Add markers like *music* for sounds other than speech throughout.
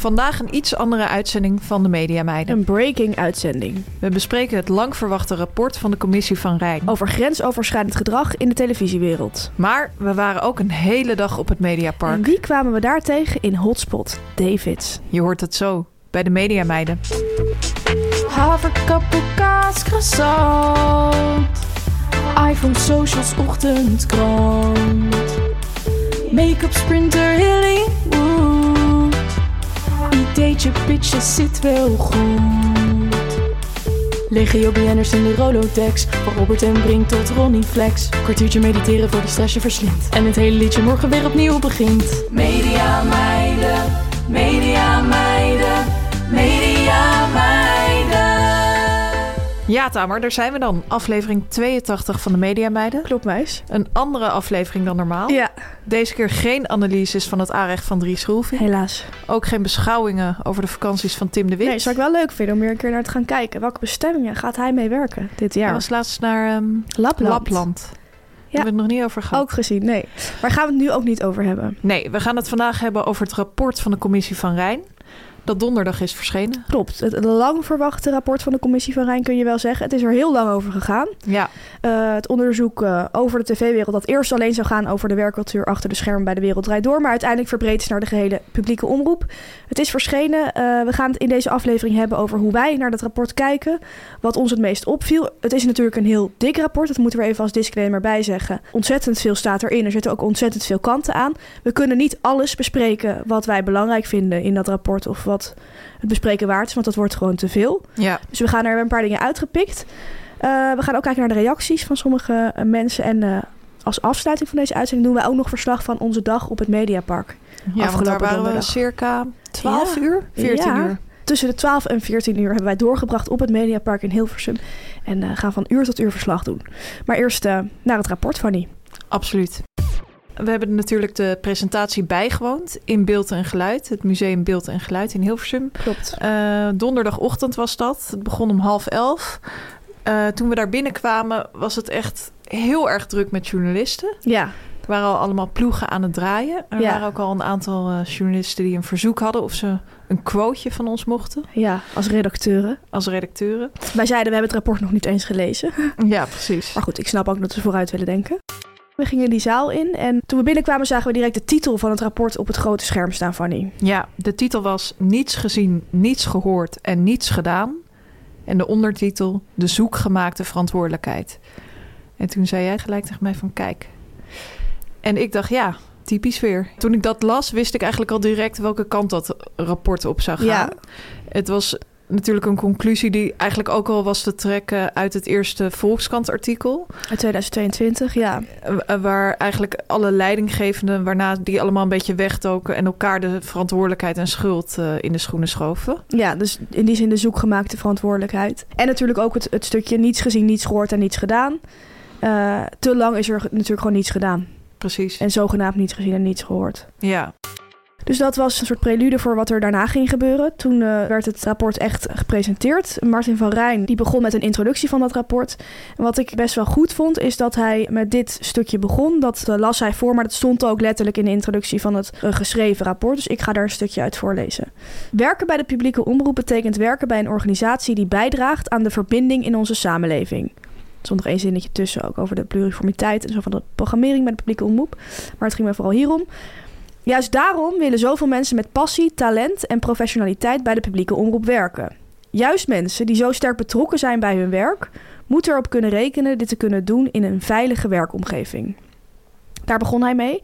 Vandaag een iets andere uitzending van de Media Meiden. Een breaking uitzending We bespreken het lang verwachte rapport van de Commissie van Rijn. over grensoverschrijdend gedrag in de televisiewereld. Maar we waren ook een hele dag op het En Mediapark. wie kwamen we daar tegen in Hotspot? Davids. Je hoort het zo bij de Media Meiden. Haverkappel, kaas, croissant. iPhone, socials, ochtendkrant. Make-up, sprinter, Hollywood. Ideetje, pitje, zit wel goed. Legio BN'ers in de Rolodex. Van Robert en Brink tot Ronnie Flex. Kwartiertje mediteren voor de stress je verslindt. En het hele liedje morgen weer opnieuw begint. Media meiden, Ja, Tamer, daar zijn we dan. Aflevering 82 van de Media Meiden. Klopt, meis? Een andere aflevering dan normaal. Ja, Deze keer geen analyses van het aanrecht van Dries Roelvink. helaas. Ook geen beschouwingen over de vakanties van Tim de Wit. Nee, zou ik wel leuk vinden om weer een keer naar te gaan kijken. Welke bestemmingen gaat hij mee werken dit Hij jaar? was laatst naar ehm, Lapland. Lapland. Hebben we het nog niet over gehad. Ook gezien, nee. Waar gaan we het nu ook niet over hebben? Nee, we gaan het vandaag hebben over het rapport van de Commissie van Rijn. Dat donderdag is verschenen. Klopt. Het lang verwachte rapport van de Commissie van Rijn kun je wel zeggen. Het is er heel lang over gegaan. Ja, Eh, het onderzoek eh, over de tv-wereld dat eerst alleen zou gaan over de werkcultuur achter de schermen bij de Wereld Draait Door, maar uiteindelijk verbreed is naar de gehele publieke omroep. Het is verschenen. Eh, we gaan het in deze aflevering hebben over hoe wij naar dat rapport kijken, wat ons het meest opviel. Het is natuurlijk een heel dik rapport, dat moeten we even als disclaimer bij zeggen. Ontzettend veel staat erin, er zitten ook ontzettend veel kanten aan. We kunnen niet alles bespreken wat wij belangrijk vinden in dat rapport of wat het bespreken waard is, want dat wordt gewoon te veel. ja. Dus we gaan er een paar dingen uitgepikt. Eh, we gaan ook kijken naar de reacties van sommige eh, mensen. En eh, als afsluiting van deze uitzending doen wij ook nog verslag van onze dag op het Mediapark. ja want daar Afgelopen waren we donderdag. circa 12 Ja. uur, 14 Ja. uur. Tussen de 12 en 14 uur hebben wij doorgebracht op het Mediapark in Hilversum. En gaan van uur tot uur verslag doen. Maar eerst naar het rapport, Fanny. Absoluut. We hebben natuurlijk de presentatie bijgewoond in Beeld en Geluid. Het Museum Beeld en Geluid in Hilversum. Klopt. Eh, donderdagochtend was dat. Het begon om half elf. Eh, toen we daar binnenkwamen was het echt heel erg druk met journalisten. Ja, Er waren al allemaal ploegen aan het draaien. Er Ja. waren ook al een aantal eh, journalisten die een verzoek hadden... of ze een quoteje van ons mochten ja, als redacteuren. als redacteuren. Wij zeiden, we hebben het rapport nog niet eens gelezen. Ja, precies. Maar goed, ik snap ook dat ze vooruit willen denken. We gingen die zaal in en toen we binnenkwamen zagen we direct de titel van het rapport op het grote scherm staan, Fanny. Ja, de titel was Niets gezien, niets gehoord en niets gedaan. En de ondertitel De zoekgemaakte verantwoordelijkheid. En toen zei jij gelijk tegen mij van kijk. En ik dacht ja, typisch weer. Toen ik dat las, wist ik eigenlijk al direct welke kant dat rapport op zou gaan. Ja. Het was natuurlijk een conclusie die eigenlijk ook al was te trekken uit het eerste Volkskrant-artikel. Uit 2022, ja. Eh, Waar eigenlijk alle leidinggevenden, waarna die allemaal een beetje wegdoken en elkaar de verantwoordelijkheid en schuld eh, in de schoenen schoven. Ja, dus in die zin de zoekgemaakte verantwoordelijkheid. En natuurlijk ook het, het stukje niets gezien, niets gehoord en niets gedaan. Eh, te lang is er natuurlijk gewoon niets gedaan. Precies. En zogenaamd niets gezien en niets gehoord. Ja, Dus dat was een soort prelude voor wat er daarna ging gebeuren. Toen eh, werd het rapport echt gepresenteerd. Martin van Rijn die begon met een introductie van dat rapport. En wat ik best wel goed vond, is dat hij met dit stukje begon. Dat eh, las hij voor, maar dat stond ook letterlijk in de introductie van het eh, geschreven rapport. Dus ik ga daar een stukje uit voorlezen. Werken bij de publieke omroep betekent werken bij een organisatie die bijdraagt aan de verbinding in onze samenleving. Er stond nog één zinnetje tussen ook over de pluriformiteit en zo van de programmering bij de publieke omroep. Maar het ging me vooral hierom. Juist daarom willen zoveel mensen met passie, talent en professionaliteit bij de publieke omroep werken. Juist mensen die zo sterk betrokken zijn bij hun werk, moeten erop kunnen rekenen dit te kunnen doen in een veilige werkomgeving. Daar begon hij mee.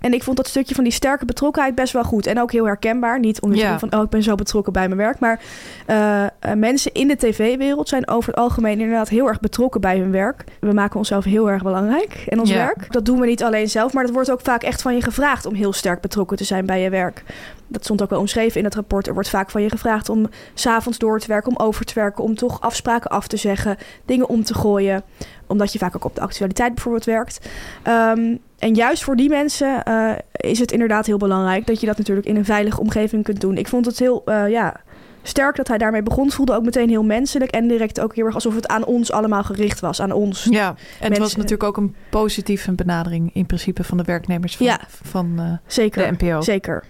En ik vond dat stukje van die sterke betrokkenheid best wel goed. En ook heel herkenbaar. Niet omdat Ja. van, oh, ik ben zo betrokken bij mijn werk. Maar eh, eh, mensen in de tv-wereld zijn over het algemeen inderdaad heel erg betrokken bij hun werk. We maken onszelf heel erg belangrijk in ons Ja. werk. Dat doen we niet alleen zelf, maar dat wordt ook vaak echt van je gevraagd om heel sterk betrokken te zijn bij je werk. Dat stond ook wel omschreven in het rapport. Er wordt vaak van je gevraagd om s'avonds door te werken, om over te werken, om toch afspraken af te zeggen, dingen om te gooien. Omdat je vaak ook op de actualiteit bijvoorbeeld werkt. Ehm, en juist voor die mensen eh, is het inderdaad heel belangrijk dat je dat natuurlijk in een veilige omgeving kunt doen. Ik vond het heel eh, ja, sterk dat hij daarmee begon. Het voelde ook meteen heel menselijk en direct ook heel erg alsof het aan ons allemaal gericht was. Aan ons. Ja, en het was natuurlijk ook een positieve benadering in principe van de werknemers van, Ja. van eh, Zeker. de NPO. Zeker.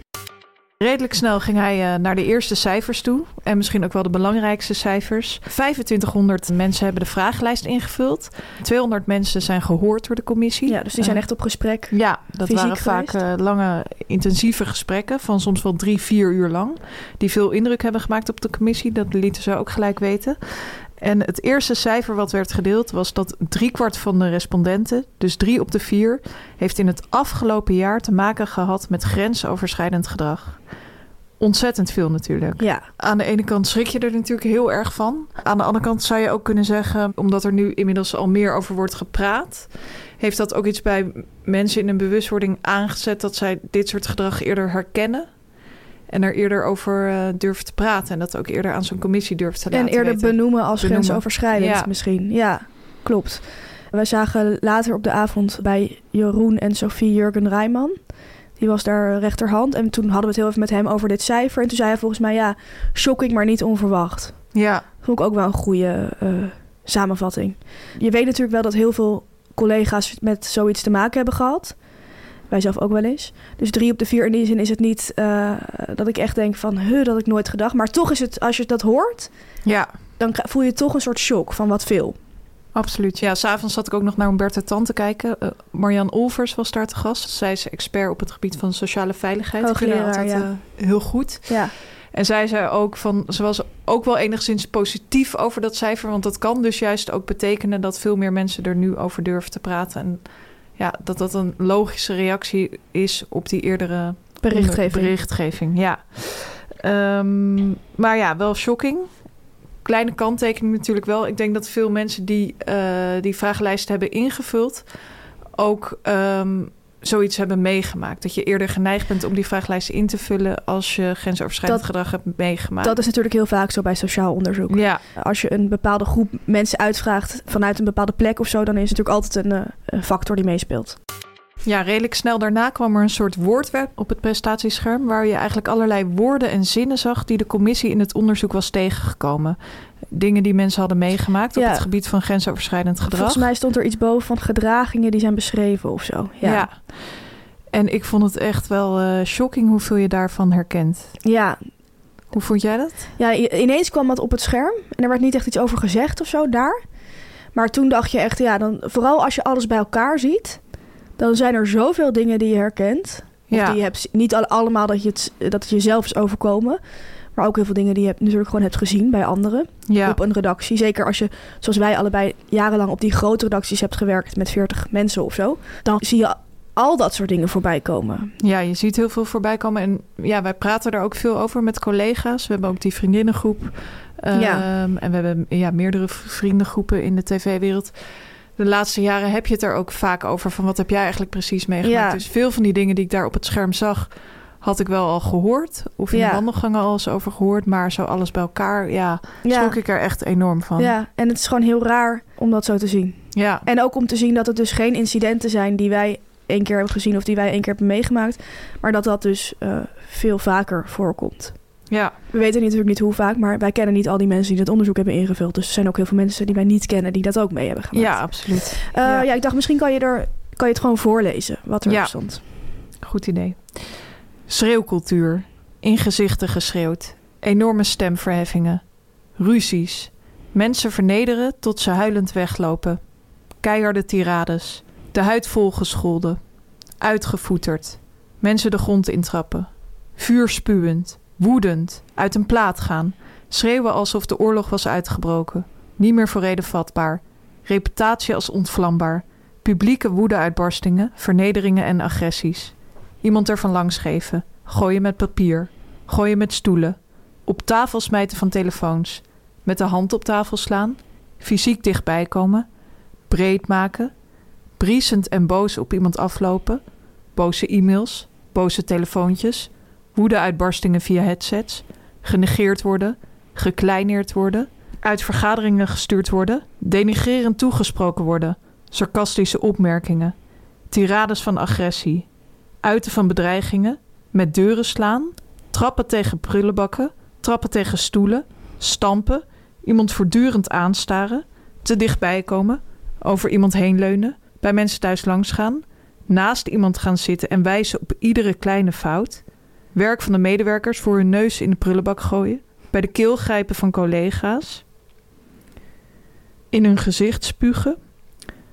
Redelijk snel ging hij eh, naar de eerste cijfers toe. En misschien ook wel de belangrijkste cijfers. 2500 mensen hebben de vragenlijst ingevuld. 200 mensen zijn gehoord door de commissie. Ja, dus die zijn Eh, echt op gesprek. Ja, dat waren vaak geweest. eh, lange, intensieve gesprekken van soms wel drie, vier uur lang. Die veel indruk hebben gemaakt op de commissie. Dat lieten ze ook gelijk weten. En het eerste cijfer wat werd gedeeld was dat driekwart van de respondenten, dus drie op de vier, heeft in het afgelopen jaar te maken gehad met grensoverschrijdend gedrag. Ontzettend veel natuurlijk. Ja, Aan de ene kant schrik je er natuurlijk heel erg van. Aan de andere kant zou je ook kunnen zeggen, omdat er nu inmiddels al meer over wordt gepraat, heeft dat ook iets bij mensen in een bewustwording aangezet dat zij dit soort gedrag eerder herkennen. En er eerder over eh, durven te praten. En dat ook eerder aan zo'n commissie durven te en laten eerder weten. benoemen als Benoemen. grensoverschrijdend Ja. misschien. Ja, klopt. Wij zagen later op de avond bij Jeroen en Sofie Jurgen Rijman. Die was daar rechterhand. En toen hadden we het heel even met hem over dit cijfer. En toen zei hij volgens mij, ja, shocking, maar niet onverwacht. Ja, Vond ik ook wel een goede eh, samenvatting. Je weet natuurlijk wel dat heel veel collega's met zoiets te maken hebben gehad. Wij zelf ook wel eens. Dus drie op de vier in die zin is het niet eh, dat ik echt denk van... Huh, dat had ik nooit gedacht. Maar toch is het, als je dat hoort... ja. dan voel je toch een soort shock van wat veel. Absoluut. Ja, s'avonds zat ik ook nog naar Humberto Tan te kijken. Eh, Marian Olvers was daar te gast. Zij is expert op het gebied van sociale veiligheid. Hoogleraar, altijd ja. eh, heel goed. Ja, En zij zei ook van, ze was ook wel enigszins positief over dat cijfer. Want dat kan dus juist ook betekenen dat veel meer mensen er nu over durven te praten. En ja, dat dat een logische reactie is op die eerdere berichtgeving. berichtgeving. Ja. Ehm, maar ja, wel shocking. Kleine kanttekening natuurlijk wel. Ik denk dat veel mensen die eh, die vragenlijst hebben ingevuld... ook ehm, zoiets hebben meegemaakt. Dat je eerder geneigd bent om die vragenlijst in te vullen... als je grensoverschrijdend Dat- gedrag hebt meegemaakt. Dat is natuurlijk heel vaak zo bij sociaal onderzoek. Ja, Als je een bepaalde groep mensen uitvraagt vanuit een bepaalde plek of zo... dan is het natuurlijk altijd een, eh, een factor die meespeelt. Ja, redelijk snel daarna kwam er een soort woordweb op het prestatiescherm... waar je eigenlijk allerlei woorden en zinnen zag... die de commissie in het onderzoek was tegengekomen. Dingen die mensen hadden meegemaakt op het gebied van grensoverschrijdend gedrag. Volgens mij stond er iets boven van gedragingen die zijn beschreven of zo. Ja. Ja, En ik vond het echt wel eh, shocking hoeveel je daarvan herkent. ja. Hoe vond jij dat? ja ineens kwam dat op het scherm. En er werd niet echt iets over gezegd of zo daar. Maar toen dacht je echt, ja, dan, vooral als je alles bij elkaar ziet... dan zijn er zoveel dingen die je herkent... Of Ja. die je hebt, niet al- allemaal dat, je het, dat het jezelf is overkomen. Maar ook heel veel dingen die je natuurlijk gewoon hebt gezien bij anderen. Ja, Op een redactie. Zeker als je, zoals wij allebei jarenlang op die grote redacties hebt gewerkt met 40 mensen of zo. Dan zie je al dat soort dingen voorbij komen. ja, je ziet heel veel voorbij komen. En ja, wij praten er ook veel over met collega's. We hebben ook die vriendinnengroep. Ehm, Ja. En we hebben ja, meerdere vriendengroepen in de tv-wereld. De laatste jaren heb je het er ook vaak over van wat heb jij eigenlijk precies meegemaakt. Ja. Dus veel van die dingen die ik daar op het scherm zag, had ik wel al gehoord. Of in Ja. de wandelgangen al eens over gehoord. Maar zo alles bij elkaar, ja, Ja. schrok ik er echt enorm van. Ja, en het is gewoon heel raar om dat zo te zien. ja. En ook om te zien dat het dus geen incidenten zijn die wij één keer hebben gezien of die wij één keer hebben meegemaakt. Maar dat dat dus eh, veel vaker voorkomt. ja. We weten natuurlijk niet hoe vaak, maar wij kennen niet al die mensen die het onderzoek hebben ingevuld. Dus er zijn ook heel veel mensen die wij niet kennen die dat ook mee hebben gemaakt. ja, absoluut. Eh, ja. ja. ik dacht misschien kan je, er, kan je het gewoon voorlezen wat er Ja. stond. Goed idee. Schreeuwcultuur. In gezichten geschreeuwd. Enorme stemverheffingen. Ruzies. Mensen vernederen tot ze huilend weglopen. keiharde tirades. De huid volgescholden. Uitgevoeterd. Mensen de grond intrappen. Vuur spuwend. Woedend. Uit een plaat gaan. Schreeuwen alsof de oorlog was uitgebroken. Niet meer voor reden vatbaar. Reputatie als ontvlambaar. Publieke woedeuitbarstingen, vernederingen en agressies. Iemand ervan langsgeven. Gooien met papier. Gooien met stoelen. Op tafel smijten van telefoons. Met de hand op tafel slaan. Fysiek dichtbij komen. Breed maken. Briesend en boos op iemand aflopen. Boze e-mails. Boze telefoontjes. Woedeuitbarstingen via headsets. Genegeerd worden. Gekleineerd worden. Uit vergaderingen gestuurd worden. Denigrerend toegesproken worden. Sarcastische opmerkingen. Tirades van agressie. Uiten van bedreigingen. Met deuren slaan. Trappen tegen prullenbakken. Trappen tegen stoelen. Stampen. Iemand voortdurend aanstaren. Te dichtbij komen. Over iemand heen leunen. Bij mensen thuis langs gaan. Naast iemand gaan zitten en wijzen op iedere kleine fout. Werk van de medewerkers voor hun neus in de prullenbak gooien. Bij de keel grijpen van collega's. In hun gezicht spugen.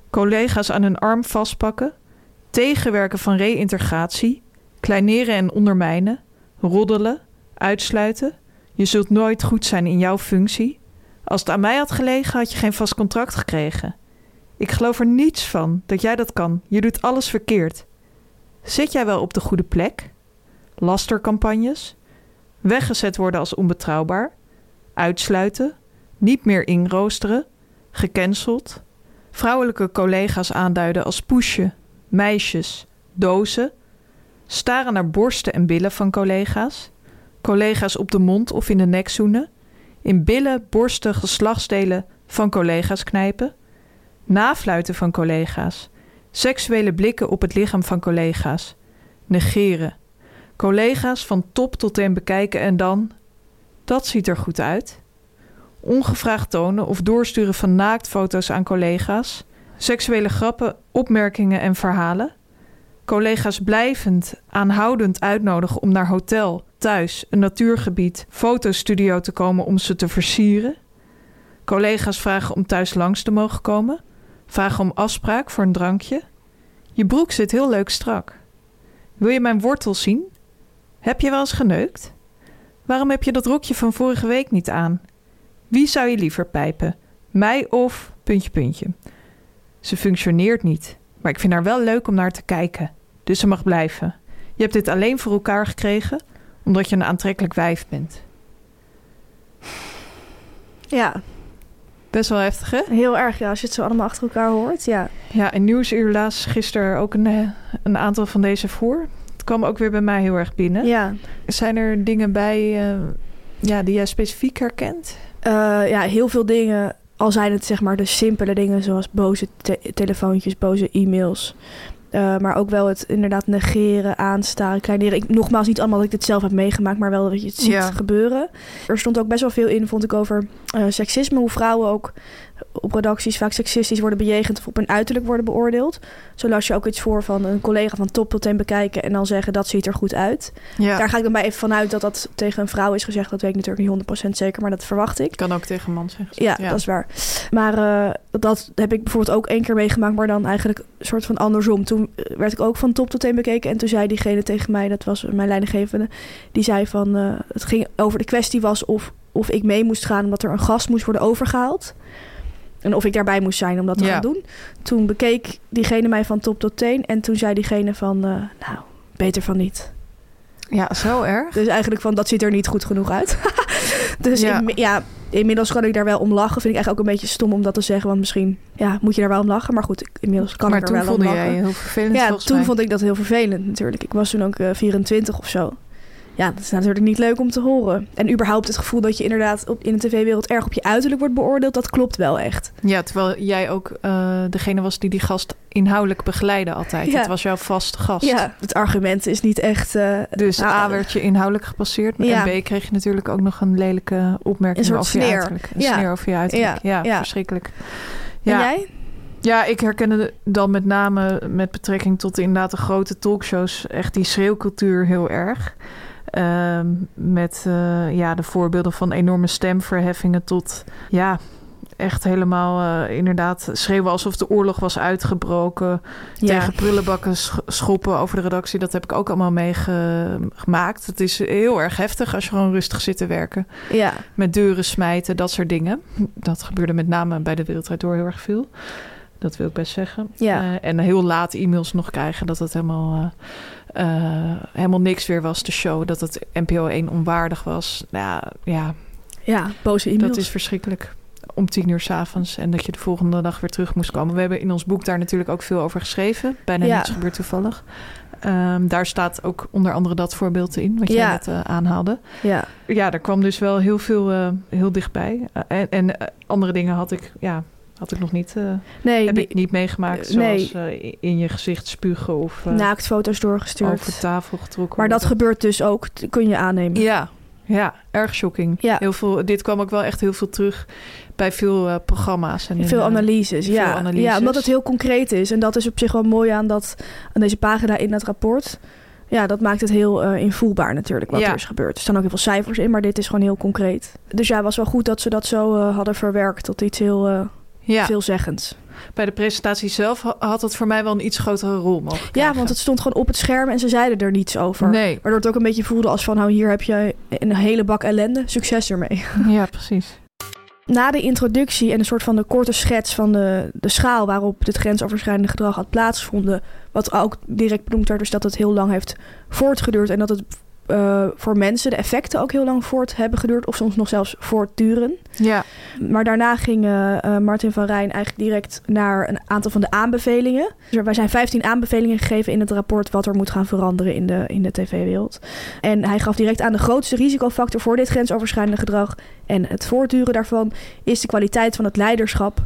Collega's aan hun arm vastpakken. Tegenwerken van reïntegratie. Kleineren en ondermijnen. Roddelen. Uitsluiten. Je zult nooit goed zijn in jouw functie. Als het aan mij had gelegen, had je geen vast contract gekregen. Ik geloof er niets van dat jij dat kan. Je doet alles verkeerd. Zit jij wel op de goede plek? Lastercampagnes? Weggezet worden als onbetrouwbaar? Uitsluiten? Niet meer inroosteren? Gecanceld? Vrouwelijke collega's aanduiden als poesje, meisjes, dozen? Staren naar borsten en billen van collega's? Collega's op de mond of in de nek zoenen? In billen, borsten, geslachtsdelen van collega's knijpen? Nafluiten van collega's. Seksuele blikken op het lichaam van collega's. Negeren. Collega's van top tot teen bekijken en dan. Dat ziet er goed uit. Ongevraagd tonen of doorsturen van naaktfoto's aan collega's. Seksuele grappen, opmerkingen en verhalen. Collega's blijvend, aanhoudend uitnodigen om naar hotel, thuis, een natuurgebied, fotostudio te komen om ze te versieren. Collega's vragen om thuis langs te mogen komen. Vragen om afspraak voor een drankje. Je broek zit heel leuk strak. Wil je mijn wortel zien? Heb je wel eens geneukt? Waarom heb je dat rokje van vorige week niet aan? Wie zou je liever pijpen? Mij of puntje puntje? Ze functioneert niet, maar ik vind haar wel leuk om naar te kijken. Dus ze mag blijven. Je hebt dit alleen voor elkaar gekregen omdat je een aantrekkelijk wijf bent. Ja, Best wel heftig, hè? heel erg. Ja, als je het zo allemaal achter elkaar hoort. Ja, Ja, in Nieuwsuur laatst gisteren ook een, eh, een aantal van deze voor. Het kwam ook weer bij mij heel erg binnen. ja. Zijn er dingen bij eh, ja, die jij specifiek herkent? Eh, ja, heel veel dingen. Al zijn het zeg maar de simpele dingen zoals boze te- telefoontjes, boze e-mails. Eh, maar ook wel het inderdaad negeren, aanstaren, kleineren. Ik, nogmaals, niet allemaal dat ik dit zelf heb meegemaakt, maar wel dat je het ziet Ja. gebeuren. Er stond ook best wel veel in, vond ik, over eh, seksisme. Hoe vrouwen ook op redacties vaak seksistisch worden bejegend of op hun uiterlijk worden beoordeeld. Zo las je ook iets voor van een collega van top tot teen bekijken en dan zeggen dat ziet er goed uit. Ja, Daar ga ik dan bij even vanuit dat dat tegen een vrouw is gezegd. Dat weet ik natuurlijk niet 100% zeker, maar dat verwacht ik. kan ook tegen een man zeggen. Ja, dat is waar. Maar eh, dat heb ik bijvoorbeeld ook één keer meegemaakt, maar dan eigenlijk een soort van andersom. Toen eh, werd ik ook van top tot teen bekeken. En toen zei diegene tegen mij, dat was mijn leidinggevende, die zei van eh, het ging over de kwestie was of, of ik mee moest gaan omdat er een gast moest worden overgehaald. En of ik daarbij moest zijn om dat te Ja. gaan doen. Toen bekeek diegene mij van top tot teen. En toen zei diegene van, eh, nou, beter van niet. Ja, zo erg. Dus eigenlijk van, dat ziet er niet goed genoeg uit. *laughs* dus Ja. ja. ja, inmiddels kan ik daar wel om lachen. Vind ik eigenlijk ook een beetje stom om dat te zeggen. Want misschien ja, moet je daar wel om lachen. Maar goed, inmiddels kan maar ik er toen wel om vond lachen. jij heel vervelend ja, toen mij. vond ik dat heel vervelend natuurlijk. Ik was toen ook eh, 24 of zo. Ja, dat is natuurlijk niet leuk om te horen. En überhaupt het gevoel dat je inderdaad op, in de tv-wereld erg op je uiterlijk wordt beoordeeld, dat klopt wel echt. Ja, terwijl jij ook eh, degene was die die gast inhoudelijk begeleidde altijd. Ja. Het was jouw vaste gast. Ja, het argument is niet echt... eh, Dus nou, A werd je inhoudelijk gepasseerd. Ja. En B kreeg je natuurlijk ook nog een lelijke opmerking Een over je uiterlijk. Een Ja. sneer over je uiterlijk. Ja, Ja, ja. verschrikkelijk. En Ja. jij? Ja, ik herkende dan met name met betrekking tot inderdaad de grote talkshows echt die schreeuwcultuur heel erg. Ehm, met eh, ja, de voorbeelden van enorme stemverheffingen tot ja, echt helemaal eh, inderdaad schreeuwen alsof de oorlog was uitgebroken. Tegen prullenbakken schoppen over de redactie. Dat heb ik ook allemaal meegemaakt. Het is heel erg heftig als je gewoon rustig zit te werken. Ja. Met deuren smijten, dat soort dingen. Dat gebeurde met name bij de Wereldrijd Door heel erg veel. Dat wil ik best zeggen. Ja. Uh, en heel laat e-mails nog krijgen dat het helemaal, uh, uh, helemaal niks weer was, de show. Dat het NPO 1 onwaardig was. Nou ja, ja. Ja, boze e-mails. Dat is verschrikkelijk. Om tien uur s'avonds en dat je de volgende dag weer terug moest komen. We hebben in ons boek daar natuurlijk ook veel over geschreven. Bijna Ja. niets gebeurt toevallig. Ehm, daar staat ook onder andere dat voorbeeld in, wat jij Ja. net eh, aanhaalde. Ja. Ja, er kwam dus wel heel veel eh, heel dichtbij. Eh, en en eh, andere dingen had ik, ja, had ik nog niet, eh, Nee, heb ik niet meegemaakt. Eh, nee. Zoals eh, in je gezicht spugen of naaktfoto's doorgestuurd. over tafel getrokken. Maar dat gebeurt dus ook, kun je aannemen. Ja, ja, erg shocking. Ja. Heel veel, dit kwam ook wel echt heel veel terug bij veel programma's. En in, Veel eh, analyses, veel ja. analyses. ja. Omdat het heel concreet is. En dat is op zich wel mooi aan, dat, aan deze pagina in het rapport. Ja, dat maakt het heel eh, invoelbaar natuurlijk wat Ja. er is gebeurd. Er staan ook heel veel cijfers in, maar dit is gewoon heel concreet. Dus ja, het was wel goed dat ze dat zo hadden verwerkt tot iets heel ja, veelzeggends. bij de presentatie zelf ha- had het voor mij wel een iets grotere rol mogen Ja, want het stond gewoon op het scherm en ze zeiden er niets over. Nee, Waardoor het ook een beetje voelde als van, nou hier heb je een hele bak ellende. Succes ermee. *laughs* ja, precies. Na de introductie en een soort van de korte schets van de, de schaal waarop dit grensoverschrijdende gedrag had plaatsgevonden, wat ook direct benoemd werd, dus dat het heel lang heeft voortgeduurd en dat het eh, voor mensen de effecten ook heel lang voort hebben geduurd of soms nog zelfs voortduren. Ja, Maar daarna ging eh, eh, Martin van Rijn eigenlijk direct naar een aantal van de aanbevelingen. Dus er wij zijn 15 aanbevelingen gegeven in het rapport wat er moet gaan veranderen in de, in de tv-wereld. En hij gaf direct aan de grootste risicofactor voor dit grensoverschrijdende gedrag en het voortduren daarvan is de kwaliteit van het leiderschap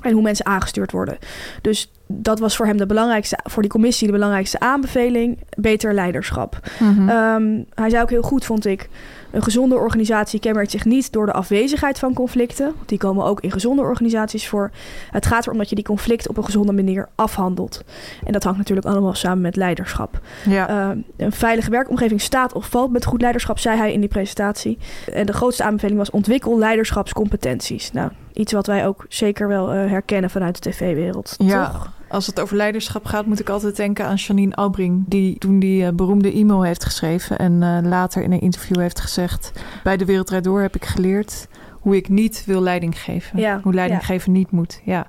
en hoe mensen aangestuurd worden. Dus dat was voor hem de belangrijkste, voor die commissie de belangrijkste aanbeveling: beter leiderschap. Mhm. Ehm, hij zei ook heel goed, vond ik. Een gezonde organisatie kenmerkt zich niet door de afwezigheid van conflicten. want Die komen ook in gezonde organisaties voor. Het gaat erom dat je die conflicten op een gezonde manier afhandelt. En dat hangt natuurlijk allemaal samen met leiderschap. ja. Ehm, een veilige werkomgeving staat of valt met goed leiderschap, zei hij in die presentatie. En de grootste aanbeveling was ontwikkel leiderschapscompetenties. Nou, iets wat wij ook zeker wel eh, herkennen vanuit de tv-wereld. Ja, toch? als het over leiderschap gaat, moet ik altijd denken aan Janine Albring. Die toen die eh, beroemde e-mail heeft geschreven en eh, later in een interview heeft gezegd... bij de Wereldrijd Door heb ik geleerd hoe ik niet wil leiding geven. Ja, Hoe leiding ja. geven niet moet, ja.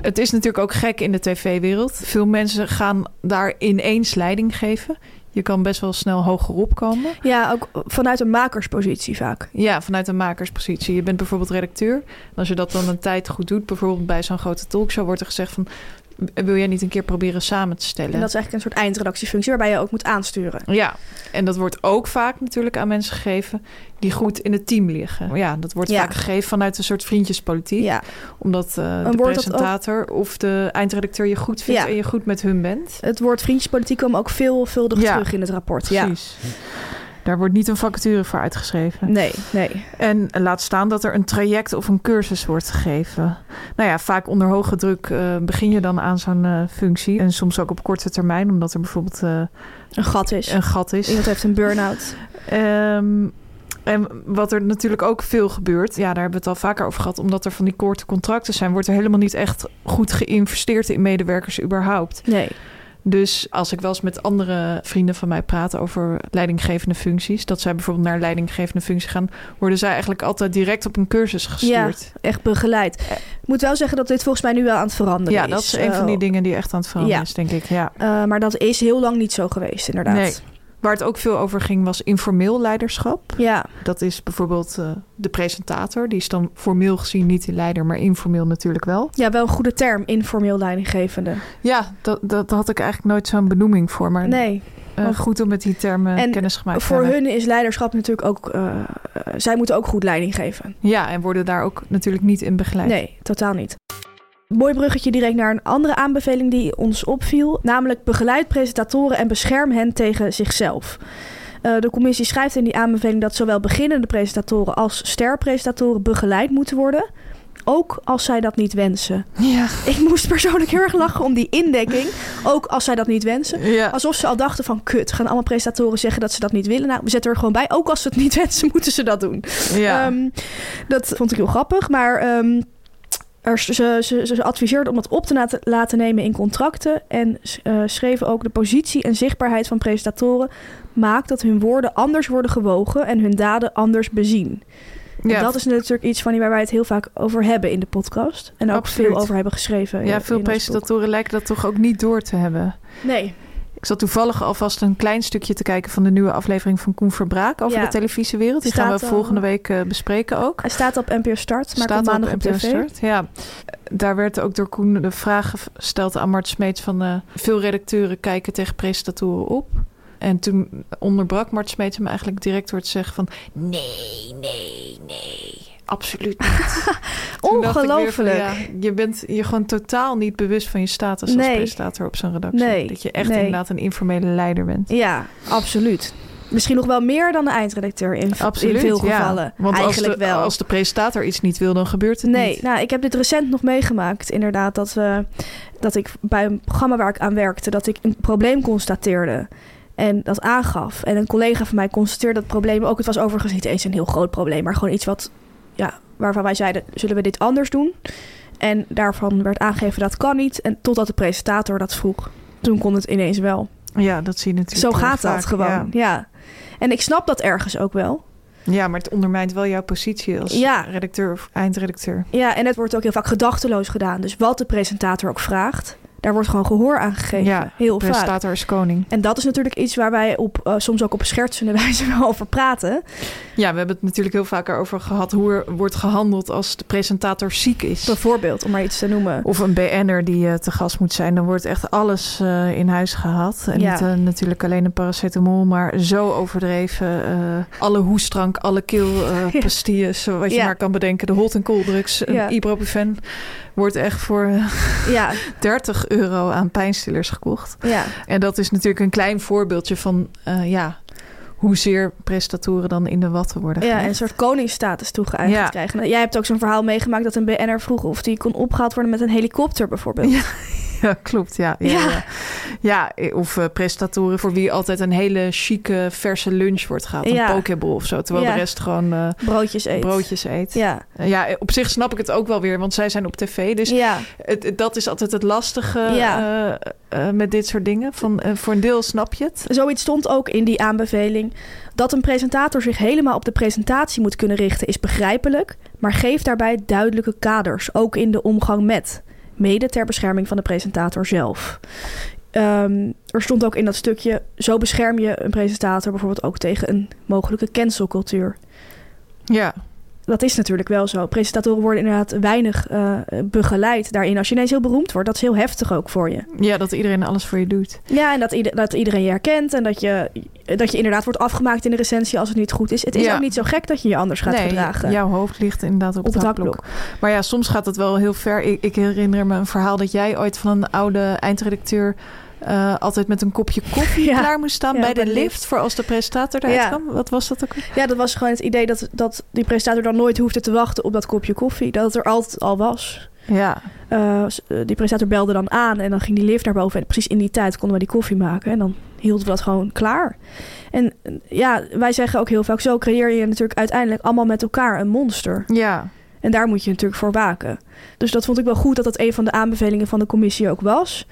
Het is natuurlijk ook gek in de tv-wereld. Veel mensen gaan daar ineens leiding geven. Je kan best wel snel hoger opkomen. Ja, ook vanuit een makerspositie vaak. Ja, vanuit een makerspositie. Je bent bijvoorbeeld redacteur. En als je dat dan een tijd goed doet, bijvoorbeeld bij zo'n grote talkshow, wordt er gezegd van. Wil jij niet een keer proberen samen te stellen? En dat is eigenlijk een soort eindredactiefunctie waarbij je ook moet aansturen. Ja, en dat wordt ook vaak natuurlijk aan mensen gegeven die goed in het team liggen. Ja, dat wordt Ja. vaak gegeven vanuit een soort vriendjespolitiek. Ja, Omdat eh, de ook- presentator of de eindredacteur je goed vindt Ja. en je goed met hun bent. het woord vriendjespolitiek kwam ook veelvuldig Ja. terug in het rapport. Ja. Precies. Daar wordt niet een vacature voor uitgeschreven. Nee, nee. En laat staan dat er een traject of een cursus wordt gegeven. Nou ja, vaak onder hoge druk eh, begin je dan aan zo'n eh, functie. En soms ook op korte termijn, omdat er bijvoorbeeld eh, Een gat is. een gat is. Iemand heeft een burn-out. Ehm, en wat er natuurlijk ook veel gebeurt, ja, daar hebben we het al vaker over gehad, omdat er van die korte contracten zijn, wordt er helemaal niet echt goed geïnvesteerd in medewerkers überhaupt. Nee. Dus als ik wel eens met andere vrienden van mij praat over leidinggevende functies, dat zij bijvoorbeeld naar leidinggevende functie gaan, worden zij eigenlijk altijd direct op een cursus gestuurd. Echt begeleid. Ik moet wel zeggen dat dit volgens mij nu wel aan het veranderen Ja, is. dat is een van die Eh, dingen die echt aan het veranderen Ja. is, denk ik. Ja. eh, maar dat is heel lang niet zo geweest, inderdaad. Nee. Waar het ook veel over ging, was informeel leiderschap. Ja, Dat is bijvoorbeeld eh, de presentator. Die is dan formeel gezien niet de leider, maar informeel natuurlijk wel. ja, wel een goede term, informeel leidinggevende. Ja, dat, dat had ik eigenlijk nooit zo'n benoeming voor. Maar Nee, eh, goed om met die termen En kennis gemaakt te voor hebben. hun is leiderschap natuurlijk ook... eh, zij moeten ook goed leiding geven. Ja, en worden daar ook natuurlijk niet in begeleid. Nee, totaal niet. Mooi bruggetje direct naar een andere aanbeveling die ons opviel. Namelijk begeleid presentatoren en bescherm hen tegen zichzelf. Eh, de commissie schrijft in die aanbeveling dat zowel beginnende presentatoren als sterpresentatoren begeleid moeten worden. Ook als zij dat niet wensen. Ja. Ik moest persoonlijk heel erg lachen om die indekking. Ook als zij dat niet wensen. Ja. Alsof ze al dachten van kut, gaan allemaal presentatoren zeggen dat ze dat niet willen. Nou, we zetten er gewoon bij. Ook als ze het niet *laughs* wensen, moeten ze dat doen. ja. Ehm, dat vond ik heel grappig. Maar ehm, Er, ze, ze, om dat op te laten, laten nemen in contracten. En uh, schreven ook de positie en zichtbaarheid van presentatoren maakt dat hun woorden anders worden gewogen en hun daden anders bezien. Ja. dat is natuurlijk iets van waar wij het heel vaak over hebben in de podcast. En ook veel over hebben geschreven. Ja, veel presentatoren lijken dat toch ook niet door te hebben. Nee. Ik zat toevallig alvast een klein stukje te kijken van de nieuwe aflevering van Koen Verbraak over de televisiewereld. Die gaan we volgende week uh, bespreken ook. Hij staat op NPO Start, maar staat maandag op, NPO TV. Start, ja. Daar werd ook door Koen de vraag gesteld aan Mart Smeets van uh, veel redacteuren kijken tegen presentatoren op. En toen onderbrak Mart Smeets hem eigenlijk direct door te zeggen van... Nee, nee, nee, absoluut niet. *laughs* Ongelooflijk. ja, je bent je gewoon totaal niet bewust van je status als presentator op zo'n redactie. Nee, dat je echt inderdaad een informele leider bent. Ja, absoluut. Misschien nog wel meer dan de eindredacteur in, Absoluut, in veel gevallen. Ja. Want Eigenlijk als de, wel. Als de presentator iets niet wil, dan gebeurt het nee, niet. Nee, nou, ik heb dit recent nog meegemaakt. Inderdaad, dat, we, dat ik bij een programma waar ik aan werkte... dat ik een probleem constateerde. En dat aangaf. En een collega van mij constateerde dat probleem ook. Het was overigens niet eens een heel groot probleem, maar gewoon iets wat, ja, waarvan wij zeiden: zullen we dit anders doen? En daarvan werd aangegeven dat kan niet. En totdat de presentator dat vroeg. Toen kon het ineens wel. Ja, dat zie je natuurlijk. Zo gaat dat gewoon. Ja. En ik snap dat ergens ook wel. Ja, maar het ondermijnt wel jouw positie als ja. redacteur of eindredacteur. Ja, en het wordt ook heel vaak gedachteloos gedaan. Dus wat de presentator ook vraagt, daar wordt gewoon gehoor aan gegeven. Ja, heel vaak. Is koning. En dat is natuurlijk iets waar wij op, uh, soms ook op schertsende *laughs* wijze wel over praten. Ja, we hebben het natuurlijk heel vaak over gehad hoe er wordt gehandeld als de presentator ziek is. Bijvoorbeeld, om maar iets te noemen. Of een BN'er die uh, te gast moet zijn. Dan wordt echt alles uh, in huis gehad. En ja. niet natuurlijk alleen een paracetamol, maar zo overdreven. alle hoestdrank, alle keelpastilles, *laughs* wat je maar kan bedenken. De hot- en kooldrugs, ja. ibuprofen wordt echt voor ja. *laughs* 30 euro aan pijnstillers gekocht. Ja. En dat is natuurlijk een klein voorbeeldje van uh, ja, hoezeer prestatoren dan in de watten worden. Ja, een soort koningsstatus toegeëigend ja. krijgen. Jij hebt ook zo'n verhaal meegemaakt dat een BNR vroeg of die kon opgehaald worden met een helikopter bijvoorbeeld. Ja. *laughs* Ja, klopt. Ja, ja, ja. ja. of uh, prestatoren voor wie altijd een hele chique verse lunch wordt gehad. Een pokeball of zo. Terwijl de rest gewoon uh, broodjes eet. Broodjes eet. Ja. Uh, ja, op zich snap ik het ook wel weer, want zij zijn op tv. Dus ja. het, dat is altijd het lastige met dit soort dingen. Van, voor een deel snap je het. Zoiets stond ook in die aanbeveling. Dat een presentator zich helemaal op de presentatie moet kunnen richten is begrijpelijk, maar geef daarbij duidelijke kaders, ook in de omgang met mede ter bescherming van de presentator zelf. Um, er stond ook in dat stukje: zo bescherm je een presentator bijvoorbeeld ook tegen een mogelijke cancelcultuur. Ja. Dat is natuurlijk wel zo. Presentatoren worden inderdaad weinig uh, begeleid daarin. Als je ineens heel beroemd wordt, dat is heel heftig ook voor je. Ja, dat iedereen alles voor je doet. Ja, en dat, ieder, dat iedereen je herkent. En dat je, dat je inderdaad wordt afgemaakt in de recensie als het niet goed is. Het is ook niet zo gek dat je je anders gaat nee, gedragen. jouw hoofd ligt inderdaad op, op het hakblok. Maar ja, soms gaat het wel heel ver. Ik, ik herinner me een verhaal dat jij ooit van een oude eindredacteur uh, altijd met een kopje koffie *laughs* ja. klaar moest staan bij de lift, voor als de presentator eruit ja. kwam. Wat was dat ook? Ja, dat was gewoon het idee dat, dat die presentator dan nooit hoefde te wachten op dat kopje koffie. Dat het er altijd al was. Ja. Uh, die presentator belde dan aan en dan ging die lift naar boven. En precies in die tijd konden we die koffie maken. En dan hielden we dat gewoon klaar. En ja, wij zeggen ook heel vaak: zo creëer je natuurlijk uiteindelijk allemaal met elkaar een monster. Ja. En daar moet je natuurlijk voor waken. Dus dat vond ik wel goed dat dat een van de aanbevelingen van de commissie ook was.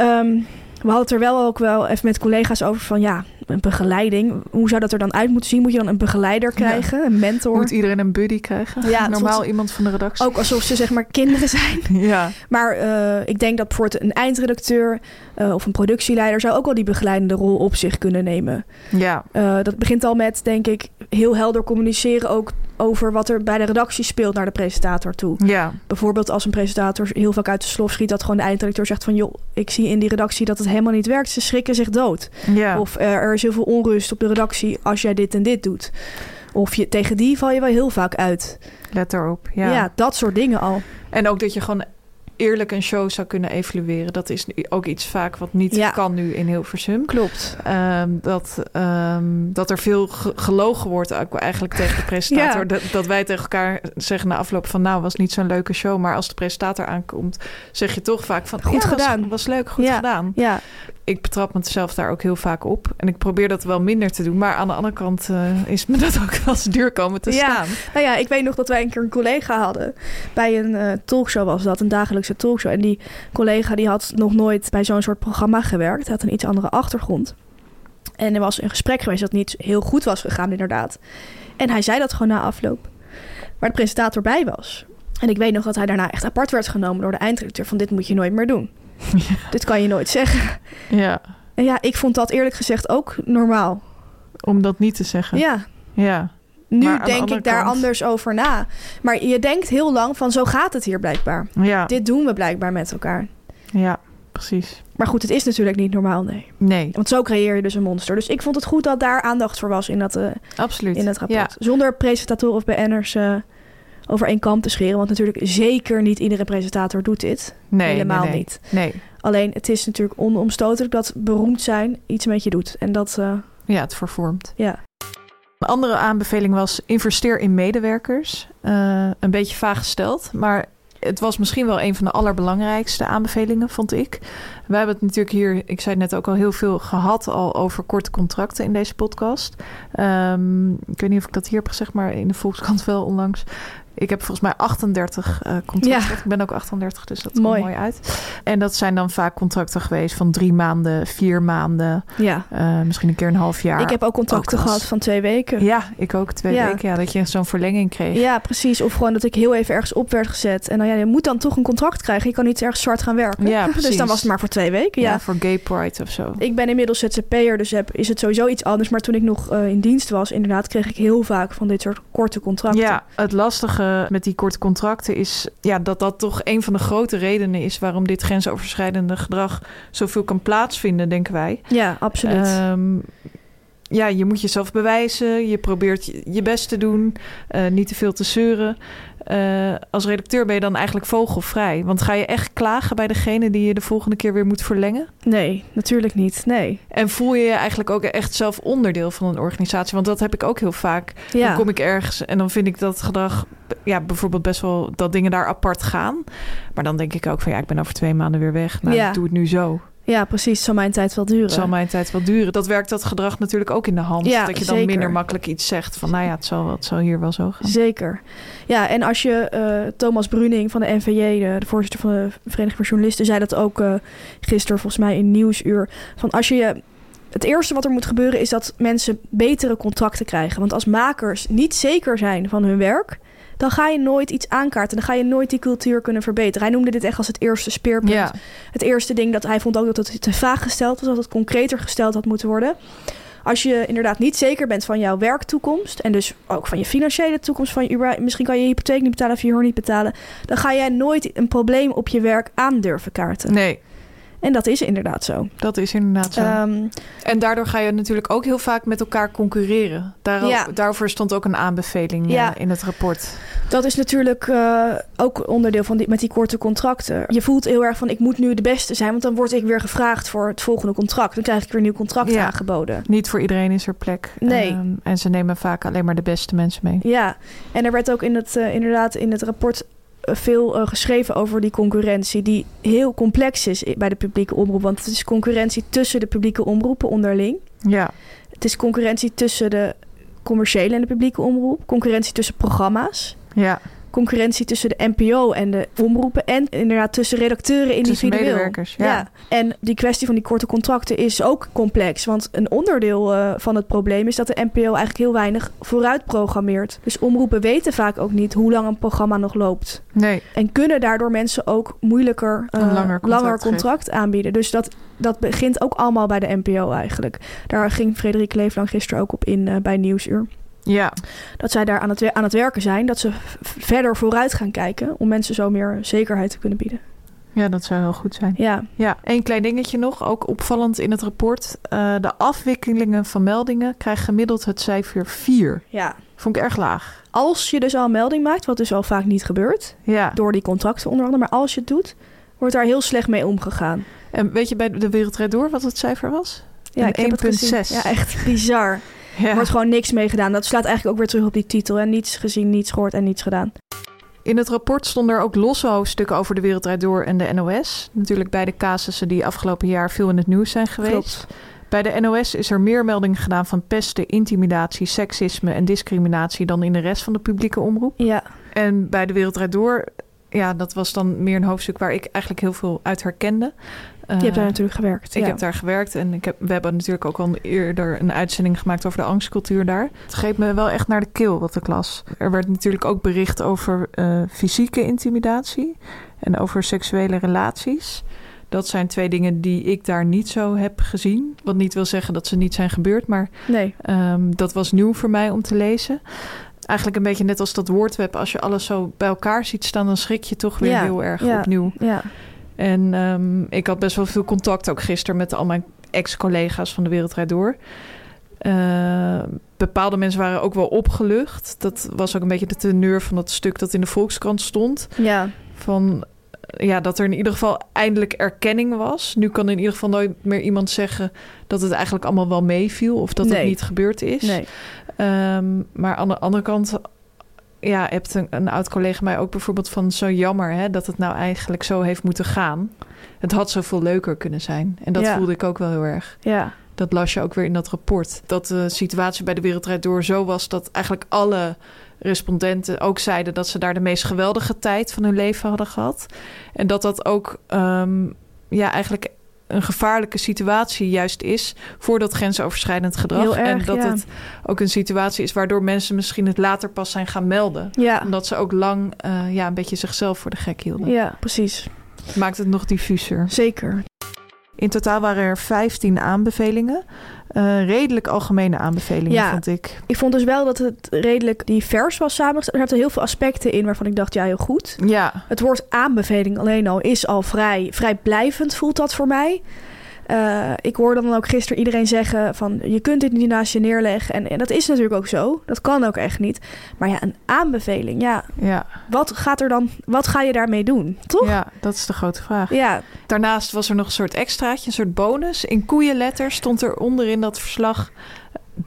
Um, we hadden het er wel ook wel even met collega's over van ja, een begeleiding. Hoe zou dat er dan uit moeten zien? Moet je dan een begeleider krijgen, een mentor? Moet iedereen een buddy krijgen? Ja, normaal iemand van de redactie. Ook alsof ze zeg maar kinderen zijn. *laughs* ja. Maar uh, ik denk dat bijvoorbeeld een eindredacteur uh, of een productieleider zou ook wel die begeleidende rol op zich kunnen nemen. Ja. Uh, dat begint al met denk ik heel helder communiceren ook over wat er bij de redactie speelt naar de presentator toe. Ja. Bijvoorbeeld als een presentator heel vaak uit de slof schiet dat gewoon de eindredacteur zegt van joh, ik zie in die redactie dat het helemaal niet werkt. Ze schrikken zich dood. Ja. Of uh, er is heel veel onrust op de redactie als jij dit en dit doet. Of je, tegen die val je wel heel vaak uit. Let erop, ja. Ja, dat soort dingen al. En ook dat je gewoon eerlijk een show zou kunnen evalueren. Dat is ook iets vaak wat niet Ja. kan nu in Hilversum. Klopt. Ehm, dat, ehm, dat er veel ge- gelogen wordt ook eigenlijk tegen de *laughs* presentator. Ja. Dat, dat wij tegen elkaar zeggen na afloop van... nou, was niet zo'n leuke show. Maar als de presentator aankomt, zeg je toch vaak van... Goed ja, gedaan. Was, leuk, goed gedaan. Ja, Ik betrap mezelf daar ook heel vaak op. En ik probeer dat wel minder te doen. Maar aan de andere kant eh, is me *laughs* dat ook wel eens duur komen te staan. nou ja, ik weet nog dat wij een keer een collega hadden. Bij een eh, talkshow was dat, een dagelijkse talkshow. En die collega die had nog nooit bij zo'n soort programma gewerkt. Hij had een iets andere achtergrond. En er was een gesprek geweest dat niet heel goed was gegaan, inderdaad. En hij zei dat gewoon na afloop. Waar de presentator bij was. En ik weet nog dat hij daarna echt apart werd genomen door de eindredacteur. Van dit moet je nooit meer doen. *laughs* Dit kan je nooit zeggen. Ja, En ja, ik vond dat eerlijk gezegd ook normaal. om dat niet te zeggen. Ja, ja. Nu de denk ik daar kant- anders over na. Maar je denkt heel lang van zo gaat het hier blijkbaar. Ja, Dit doen we blijkbaar met elkaar. ja, precies. Maar goed, het is natuurlijk niet normaal, nee. Nee, Want zo creëer je dus een monster. Dus ik vond het goed dat daar aandacht voor was in dat, eh, absoluut. in dat rapport. Ja, Zonder presentatoren of BN'ers eh over één kam te scheren. Want natuurlijk zeker niet iedere presentator doet dit. nee, Helemaal nee, nee. niet. Nee, Alleen het is natuurlijk onomstotelijk dat beroemd zijn iets met je doet. En dat, eh, ja, het vervormt. ja. Een andere aanbeveling was investeer in medewerkers. Eh, een beetje vaag gesteld, maar het was misschien wel een van de allerbelangrijkste aanbevelingen, vond ik. We hebben het natuurlijk hier, ik zei net ook al, heel veel gehad al over korte contracten in deze podcast. Ehm, ik weet niet of ik dat hier heb gezegd, maar in de Volkskrant wel onlangs. Ik heb volgens mij 38 eh, contracten. Ja. Ik ben ook 38, dus dat komt mooi uit. En dat zijn dan vaak contracten geweest van drie maanden, vier maanden, ja. eh, misschien een keer een half jaar. ik heb ook contracten ook als- gehad van twee weken. Ja, ik ook twee Ja. weken. Ja, dat je zo'n verlenging kreeg. Ja, precies. Of gewoon dat ik heel even ergens op werd gezet. En dan ja, je moet dan toch een contract krijgen. Je kan niet ergens zwart gaan werken. Ja, *laughs* dus precies. dan was het maar voor twee weken. Ja, Ja. voor gay pride of zo. Ik ben inmiddels ZZP'er, dus heb, is het sowieso iets anders. Maar toen ik nog eh, in dienst was, inderdaad, kreeg ik heel vaak van dit soort korte contracten. Ja, het lastige met die korte contracten is ja, dat dat toch een van de grote redenen is waarom dit grensoverschrijdende gedrag zoveel kan plaatsvinden, denken wij. Ja, absoluut. Ehm, ja, je moet jezelf bewijzen. Je probeert je, je best te doen. eh, niet te veel te zeuren. Eh, als redacteur ben je dan eigenlijk vogelvrij. Want ga je echt klagen bij degene die je de volgende keer weer moet verlengen? nee, natuurlijk niet. Nee. En voel je je eigenlijk ook echt zelf onderdeel van een organisatie? Want dat heb ik ook heel vaak. Ja. Dan kom ik ergens en dan vind ik dat gedrag, ja, bijvoorbeeld best wel dat dingen daar apart gaan. Maar dan denk ik ook van ja, ik ben over twee maanden weer weg. Nou, Ja. ik doe het nu zo. Ja, precies. Het zal mijn tijd wel duren. Het zal mijn tijd wel duren. Dat werkt dat gedrag natuurlijk ook in de hand. Ja, dat je dan zeker. minder makkelijk iets zegt van nou ja, het zal, het zal hier wel zo gaan. Zeker. Ja, en als je eh, Thomas Bruning van de NVJ, de, de voorzitter van de Vereniging van Journalisten, zei dat ook eh, gisteren volgens mij in Nieuwsuur. Van als je je. Het eerste wat er moet gebeuren is dat mensen betere contracten krijgen. Want als makers niet zeker zijn van hun werk, dan ga je nooit iets aankaarten. Dan ga je nooit die cultuur kunnen verbeteren. Hij noemde dit echt als het eerste speerpunt. Ja, Het eerste ding dat hij vond ook dat het te vaag gesteld was, dat het concreter gesteld had moeten worden. Als je inderdaad niet zeker bent van jouw werktoekomst en dus ook van je financiële toekomst, van je, misschien kan je je hypotheek niet betalen of je huur niet betalen, dan ga jij nooit een probleem op je werk aandurven kaarten. nee, En dat is inderdaad zo. dat is inderdaad zo. Ehm, en daardoor ga je natuurlijk ook heel vaak met elkaar concurreren. Daar, Ja. Daarover stond ook een aanbeveling Ja. eh, in het rapport. dat is natuurlijk eh, ook onderdeel van die, met die korte contracten. Je voelt heel erg van ik moet nu de beste zijn, want dan word ik weer gevraagd voor het volgende contract. Dan krijg ik weer een nieuw contract Ja. aangeboden. Niet voor iedereen is er plek. Nee. Ehm, en ze nemen vaak alleen maar de beste mensen mee. Ja, en er werd ook in het, eh, inderdaad in het rapport veel eh, geschreven over die concurrentie, die heel complex is bij de publieke omroep. Want het is concurrentie tussen de publieke omroepen onderling. Ja, Het is concurrentie tussen de commerciële en de publieke omroep. Concurrentie tussen programma's. ja. Concurrentie tussen de NPO en de omroepen. En inderdaad tussen redacteuren Tussen individueel. medewerkers, ja. En die kwestie van die korte contracten is ook complex. Want een onderdeel eh, van het probleem is dat de NPO eigenlijk heel weinig vooruit programmeert. Dus omroepen weten vaak ook niet hoe lang een programma nog loopt. Nee, En kunnen daardoor mensen ook moeilijker eh, Een langer contract contract aanbieden. Dus dat, dat begint ook allemaal bij de NPO eigenlijk. Daar ging Frederik Leeflang gisteren ook op in eh, bij Nieuwsuur. Ja. Dat zij daar aan het, aan het werken zijn. Dat ze verder vooruit gaan kijken. Om mensen zo meer zekerheid te kunnen bieden. Ja, dat zou heel goed zijn. Ja, Ja, één klein dingetje nog, ook opvallend in het rapport. Eh, de afwikkelingen van meldingen krijgen gemiddeld het cijfer 4. ja. Vond ik erg laag. Als je dus al een melding maakt, wat dus al vaak niet gebeurt, Ja. door die contracten onder andere, maar als je het doet, wordt daar heel slecht mee omgegaan. En weet je bij de Wereldrijd Door wat het cijfer was? Ja, Een ik heb het gezien. 1,6. Ja, echt bizar. Er Ja. wordt gewoon niks mee gedaan. Dat slaat eigenlijk ook weer terug op die titel. En niets gezien, niets gehoord en niets gedaan. In het rapport stonden er ook losse hoofdstukken over de Wereldrijd Door en de NOS. Natuurlijk beide casussen die afgelopen jaar veel in het nieuws zijn geweest. Klopt. Bij de NOS is er meer meldingen gedaan van pesten, intimidatie, seksisme en discriminatie dan in de rest van de publieke omroep. Ja, En bij de Wereldrijd Door, ja, dat was dan meer een hoofdstuk waar ik eigenlijk heel veel uit herkende. Je hebt daar natuurlijk gewerkt. Ik ja. heb daar gewerkt en ik heb, we hebben natuurlijk ook al eerder een uitzending gemaakt over de angstcultuur daar. Het greep me wel echt naar de keel wat ik las. Er werd natuurlijk ook bericht over eh, fysieke intimidatie en over seksuele relaties. Dat zijn twee dingen die ik daar niet zo heb gezien. Wat niet wil zeggen dat ze niet zijn gebeurd, maar Nee, Ehm, dat was nieuw voor mij om te lezen. Eigenlijk een beetje net als dat woordweb. Als je alles zo bij elkaar ziet staan, dan schrik je toch weer Ja, heel erg ja. opnieuw. ja. En ehm, ik had best wel veel contact ook gisteren met al mijn ex-collega's van de Wereldrijd Door. Eh, bepaalde mensen waren ook wel opgelucht. Dat was ook een beetje de teneur van dat stuk dat in de Volkskrant stond. Ja, Van ja, dat er in ieder geval eindelijk erkenning was. Nu kan in ieder geval nooit meer iemand zeggen dat het eigenlijk allemaal wel meeviel of dat het Nee. niet gebeurd is. nee. Ehm, maar aan de andere kant, ja, hebt een, een oud collega mij ook bijvoorbeeld van zo jammer hè, dat het nou eigenlijk zo heeft moeten gaan. Het had zoveel leuker kunnen zijn. En dat Ja. voelde ik ook wel heel erg. Ja, Dat las je ook weer in dat rapport. Dat de situatie bij de Wereldrijd Door zo was dat eigenlijk alle respondenten ook zeiden dat ze daar de meest geweldige tijd van hun leven hadden gehad. En dat dat ook ehm, ja, eigenlijk een gevaarlijke situatie juist is voor dat grensoverschrijdend gedrag. Erg, en dat ja. het ook een situatie is waardoor mensen misschien het later pas zijn gaan melden. ja. Omdat ze ook lang eh, ja, een beetje zichzelf voor de gek hielden. Ja, precies. Maakt het nog diffuser. Zeker. In totaal waren er 15 aanbevelingen. Eh, redelijk algemene aanbevelingen, Ja. vond ik. Ik vond dus wel dat het redelijk divers was samengesteld. Er zaten heel veel aspecten in waarvan ik dacht, ja, heel goed. Ja, Het woord aanbeveling alleen al is al vrij, vrij blijvend, voelt dat voor mij. Eh, ik hoorde dan ook gisteren iedereen zeggen van je kunt dit niet naast je neerleggen. En, en dat is natuurlijk ook zo. Dat kan ook echt niet. Maar ja, een aanbeveling. Ja, ja, wat gaat er dan? Wat ga je daarmee doen? Toch? ja, dat is de grote vraag. Ja, Daarnaast was er nog een soort extraatje, een soort bonus. In koeienletters stond er onderin dat verslag...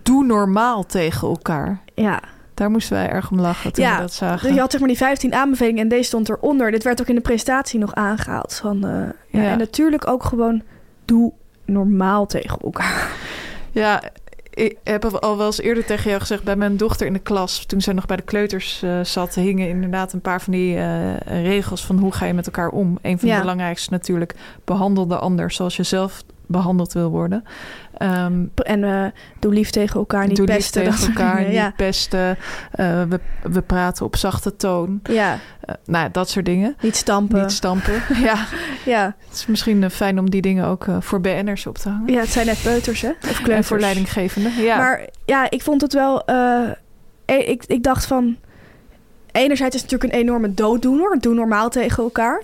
Doe normaal tegen elkaar. ja. Daar moesten wij erg om lachen toen Ja, we dat zagen. Dus je had zeg maar die 15 aanbevelingen en deze stond eronder. Dit werd ook in de presentatie nog aangehaald. Van, eh, ja, Ja. En natuurlijk ook gewoon doe normaal tegen elkaar. Ja, ik heb al wel eens eerder tegen jou gezegd... bij mijn dochter in de klas, toen zij nog bij de kleuters eh, zat... hingen inderdaad een paar van die eh, regels van hoe ga je met elkaar om. Een van Ja. de belangrijkste natuurlijk... behandel de ander zoals je zelf behandeld wil worden. Ehm, En eh, doe lief tegen elkaar, niet doe pesten. tegen elkaar, *laughs* niet Ja. pesten. Eh, we, we praten op zachte toon. ja, Eh, nou, dat soort dingen. niet stampen. Niet stampen. *laughs* ja, Ja. het is misschien fijn om die dingen ook voor BN'ers op te hangen. ja, het zijn net peuters, hè? Of en kleuters. voor leidinggevenden. Ja. Maar ja, ik vond het wel... eh, ik, ik dacht van... Enerzijds is het natuurlijk een enorme dooddoener. Doe normaal tegen elkaar.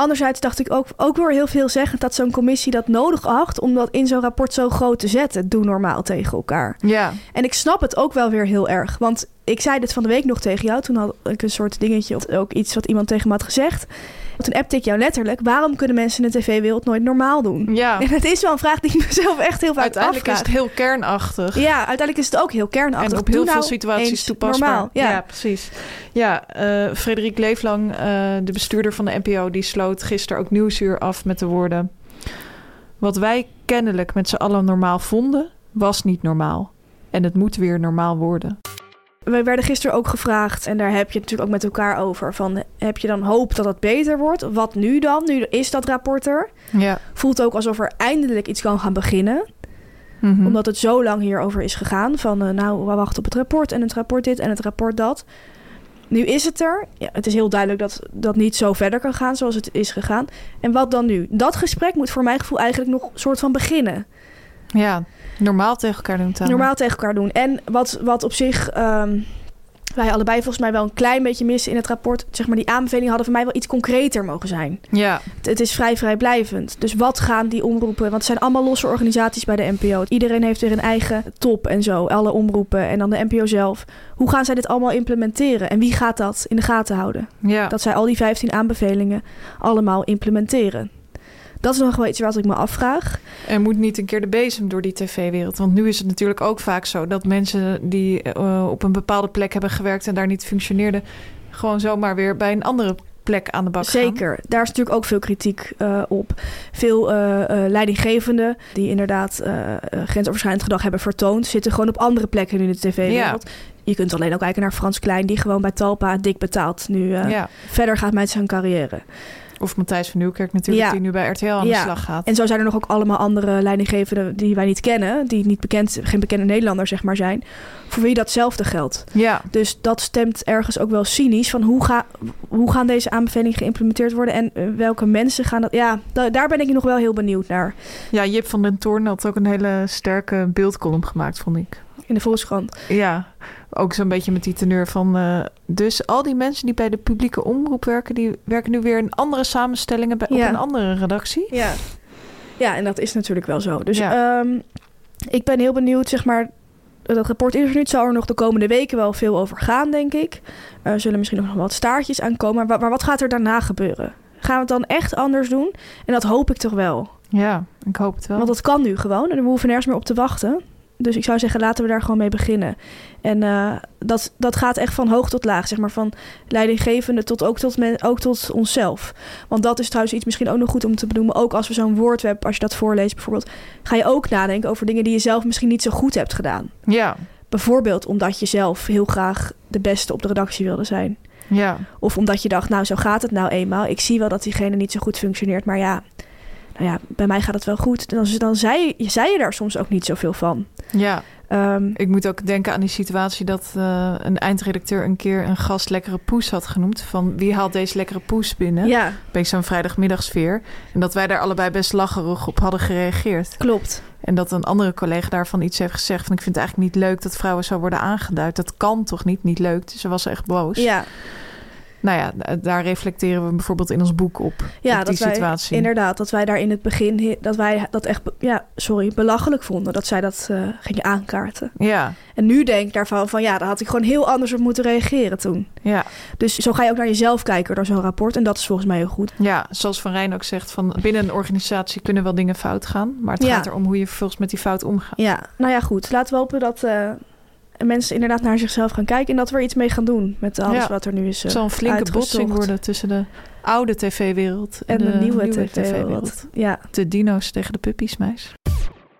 Anderzijds dacht ik ook, ook weer heel veelzeggend... dat zo'n commissie dat nodig acht... om dat in zo'n rapport zo groot te zetten. Doe normaal tegen elkaar. ja. En ik snap het ook wel weer heel erg. Want ik zei dit van de week nog tegen jou. Toen had ik een soort dingetje, of ook iets wat iemand tegen me had gezegd. Toen appte ik jou letterlijk. Waarom kunnen mensen in de tv-wereld nooit normaal doen? ja. *laughs* En het is wel een vraag die ik mezelf echt heel vaak Uiteindelijk is het heel kernachtig. Ja, uiteindelijk is het ook heel kernachtig. En op Doe heel veel nou situaties toepasbaar. Normaal. Ja. precies. Ja, eh Frederik Leeflang, eh, de bestuurder van de NPO, die sloot gisteren ook Nieuwsuur af met de woorden... Wat wij kennelijk met z'n allen normaal vonden, was niet normaal. En het moet weer normaal worden. We werden gisteren ook gevraagd, en daar heb je het natuurlijk ook met elkaar over. Van, heb je dan hoop dat het beter wordt? Wat nu dan? Nu is dat rapport er. Ja. Voelt ook alsof er eindelijk iets kan gaan beginnen. Mhm. Omdat het zo lang hierover is gegaan. Van eh, nou, we wachten op het rapport en het rapport dit en het rapport dat. Nu is het er. Ja, het is heel duidelijk dat dat niet zo verder kan gaan zoals het is gegaan. En wat dan nu? Dat gesprek moet voor mijn gevoel eigenlijk nog een soort van beginnen. Ja, normaal tegen elkaar doen. Normaal tegen elkaar doen. En wat, wat op zich... ehm, wij allebei volgens mij wel een klein beetje missen in het rapport. Zeg maar, die aanbevelingen hadden voor mij wel iets concreter mogen zijn. Ja, Het, het is vrij vrijblijvend. Dus wat gaan die omroepen? Want het zijn allemaal losse organisaties bij de NPO. Iedereen heeft weer een eigen top en zo. Alle omroepen en dan de NPO zelf. Hoe gaan zij dit allemaal implementeren? En wie gaat dat in de gaten houden? ja. Dat zij al die 15 aanbevelingen allemaal implementeren. Dat is nog wel iets wat ik me afvraag. Er moet niet een keer de bezem door die tv-wereld. Want nu is het natuurlijk ook vaak zo dat mensen die eh, op een bepaalde plek hebben gewerkt en daar niet functioneerden, gewoon zomaar weer bij een andere plek aan de bak gaan. Zeker. Daar is natuurlijk ook veel kritiek eh, op. Veel eh, eh, leidinggevenden die inderdaad grensoverschrijdend gedrag hebben vertoond, zitten gewoon op andere plekken nu in de tv-wereld. Je kunt alleen ook kijken naar Frans Klein, die gewoon bij Talpa dik betaalt nu Ja. verder gaat met zijn carrière. Of Matthijs van Nieuwkerk natuurlijk, Ja. die nu bij RTL aan Ja. de slag gaat. En zo zijn er nog ook allemaal andere leidinggevenden die wij niet kennen, die niet bekend, geen bekende Nederlander zeg maar zijn, voor wie datzelfde geldt. Ja, Dus dat stemt ergens ook wel cynisch van hoe, ga, hoe gaan deze aanbevelingen geïmplementeerd worden en eh, welke mensen gaan dat. Ja, da- daar ben ik nog wel heel benieuwd naar ja, Jip van den Toorn had ook een hele sterke beeldcolumn gemaakt, vond ik. in de Volkskrant. Ja, ook zo'n beetje met die teneur van... eh, dus al die mensen die bij de publieke omroep werken... die werken nu weer in andere samenstellingen bij, Ja. op een andere redactie. Ja. ja, en dat is natuurlijk wel zo. Dus Ja. ehm, ik ben heel benieuwd, zeg maar. Dat rapport is er nu. Het zal er nog de komende weken wel veel over gaan, denk ik. Er zullen misschien nog wat staartjes aankomen. Maar, maar wat gaat er daarna gebeuren? Gaan we het dan echt anders doen? En dat hoop ik toch wel. Ja, ik hoop het wel. Want dat kan nu gewoon. En we hoeven nergens meer op te wachten. Dus ik zou zeggen, laten we daar gewoon mee beginnen. En eh, dat, dat gaat echt van hoog tot laag. Zeg maar van leidinggevende tot ook tot, men, ook tot onszelf. Want dat is trouwens iets misschien ook nog goed om te benoemen. Ook als we zo'n woordweb, als je dat voorleest bijvoorbeeld... ga je ook nadenken over dingen die je zelf misschien niet zo goed hebt gedaan. Ja, Bijvoorbeeld omdat je zelf heel graag de beste op de redactie wilde zijn. ja, Of omdat je dacht, nou zo gaat het nou eenmaal. Ik zie wel dat diegene niet zo goed functioneert. Maar ja, nou ja bij mij gaat het wel goed. Dan, dan zei, zei je daar soms ook niet zoveel van. Ja. Ehm, Ik moet ook denken aan die situatie dat eh, een eindredacteur een keer een gast lekkere poes had genoemd. Van wie haalt deze lekkere poes binnen? ja, Bij zo'n vrijdagmiddagsfeer. En dat wij daar allebei best lacherig op hadden gereageerd. klopt. En dat een andere collega daarvan iets heeft gezegd van ik vind het eigenlijk niet leuk dat vrouwen zo worden aangeduid. Dat kan toch niet, niet leuk. Dus ze was echt boos. Ja, Nou ja, da- daar reflecteren we bijvoorbeeld in ons boek op. ja op die dat wij, situatie. inderdaad, dat wij daar in het begin, dat wij dat echt, ja, sorry, belachelijk vonden. Dat zij dat eh, gingen aankaarten. Ja, En nu denk ik daarvan van, ja, daar had ik gewoon heel anders op moeten reageren toen. ja, Dus zo ga je ook naar jezelf kijken door zo'n rapport. En dat is volgens mij heel goed. ja, zoals Van Rijn ook zegt, van binnen een organisatie kunnen wel dingen fout gaan. Maar het Ja. gaat erom hoe je vervolgens met die fout omgaat. Ja, nou ja, goed. Laten we hopen dat eh, mensen inderdaad naar zichzelf gaan kijken. En dat we er iets mee gaan doen met alles Ja. wat er nu is. eh, Het zal een flinke uitgezocht. botsing worden tussen de oude tv-wereld En de, nieuwe, tv-wereld. Ja. De dino's tegen de puppies, meis.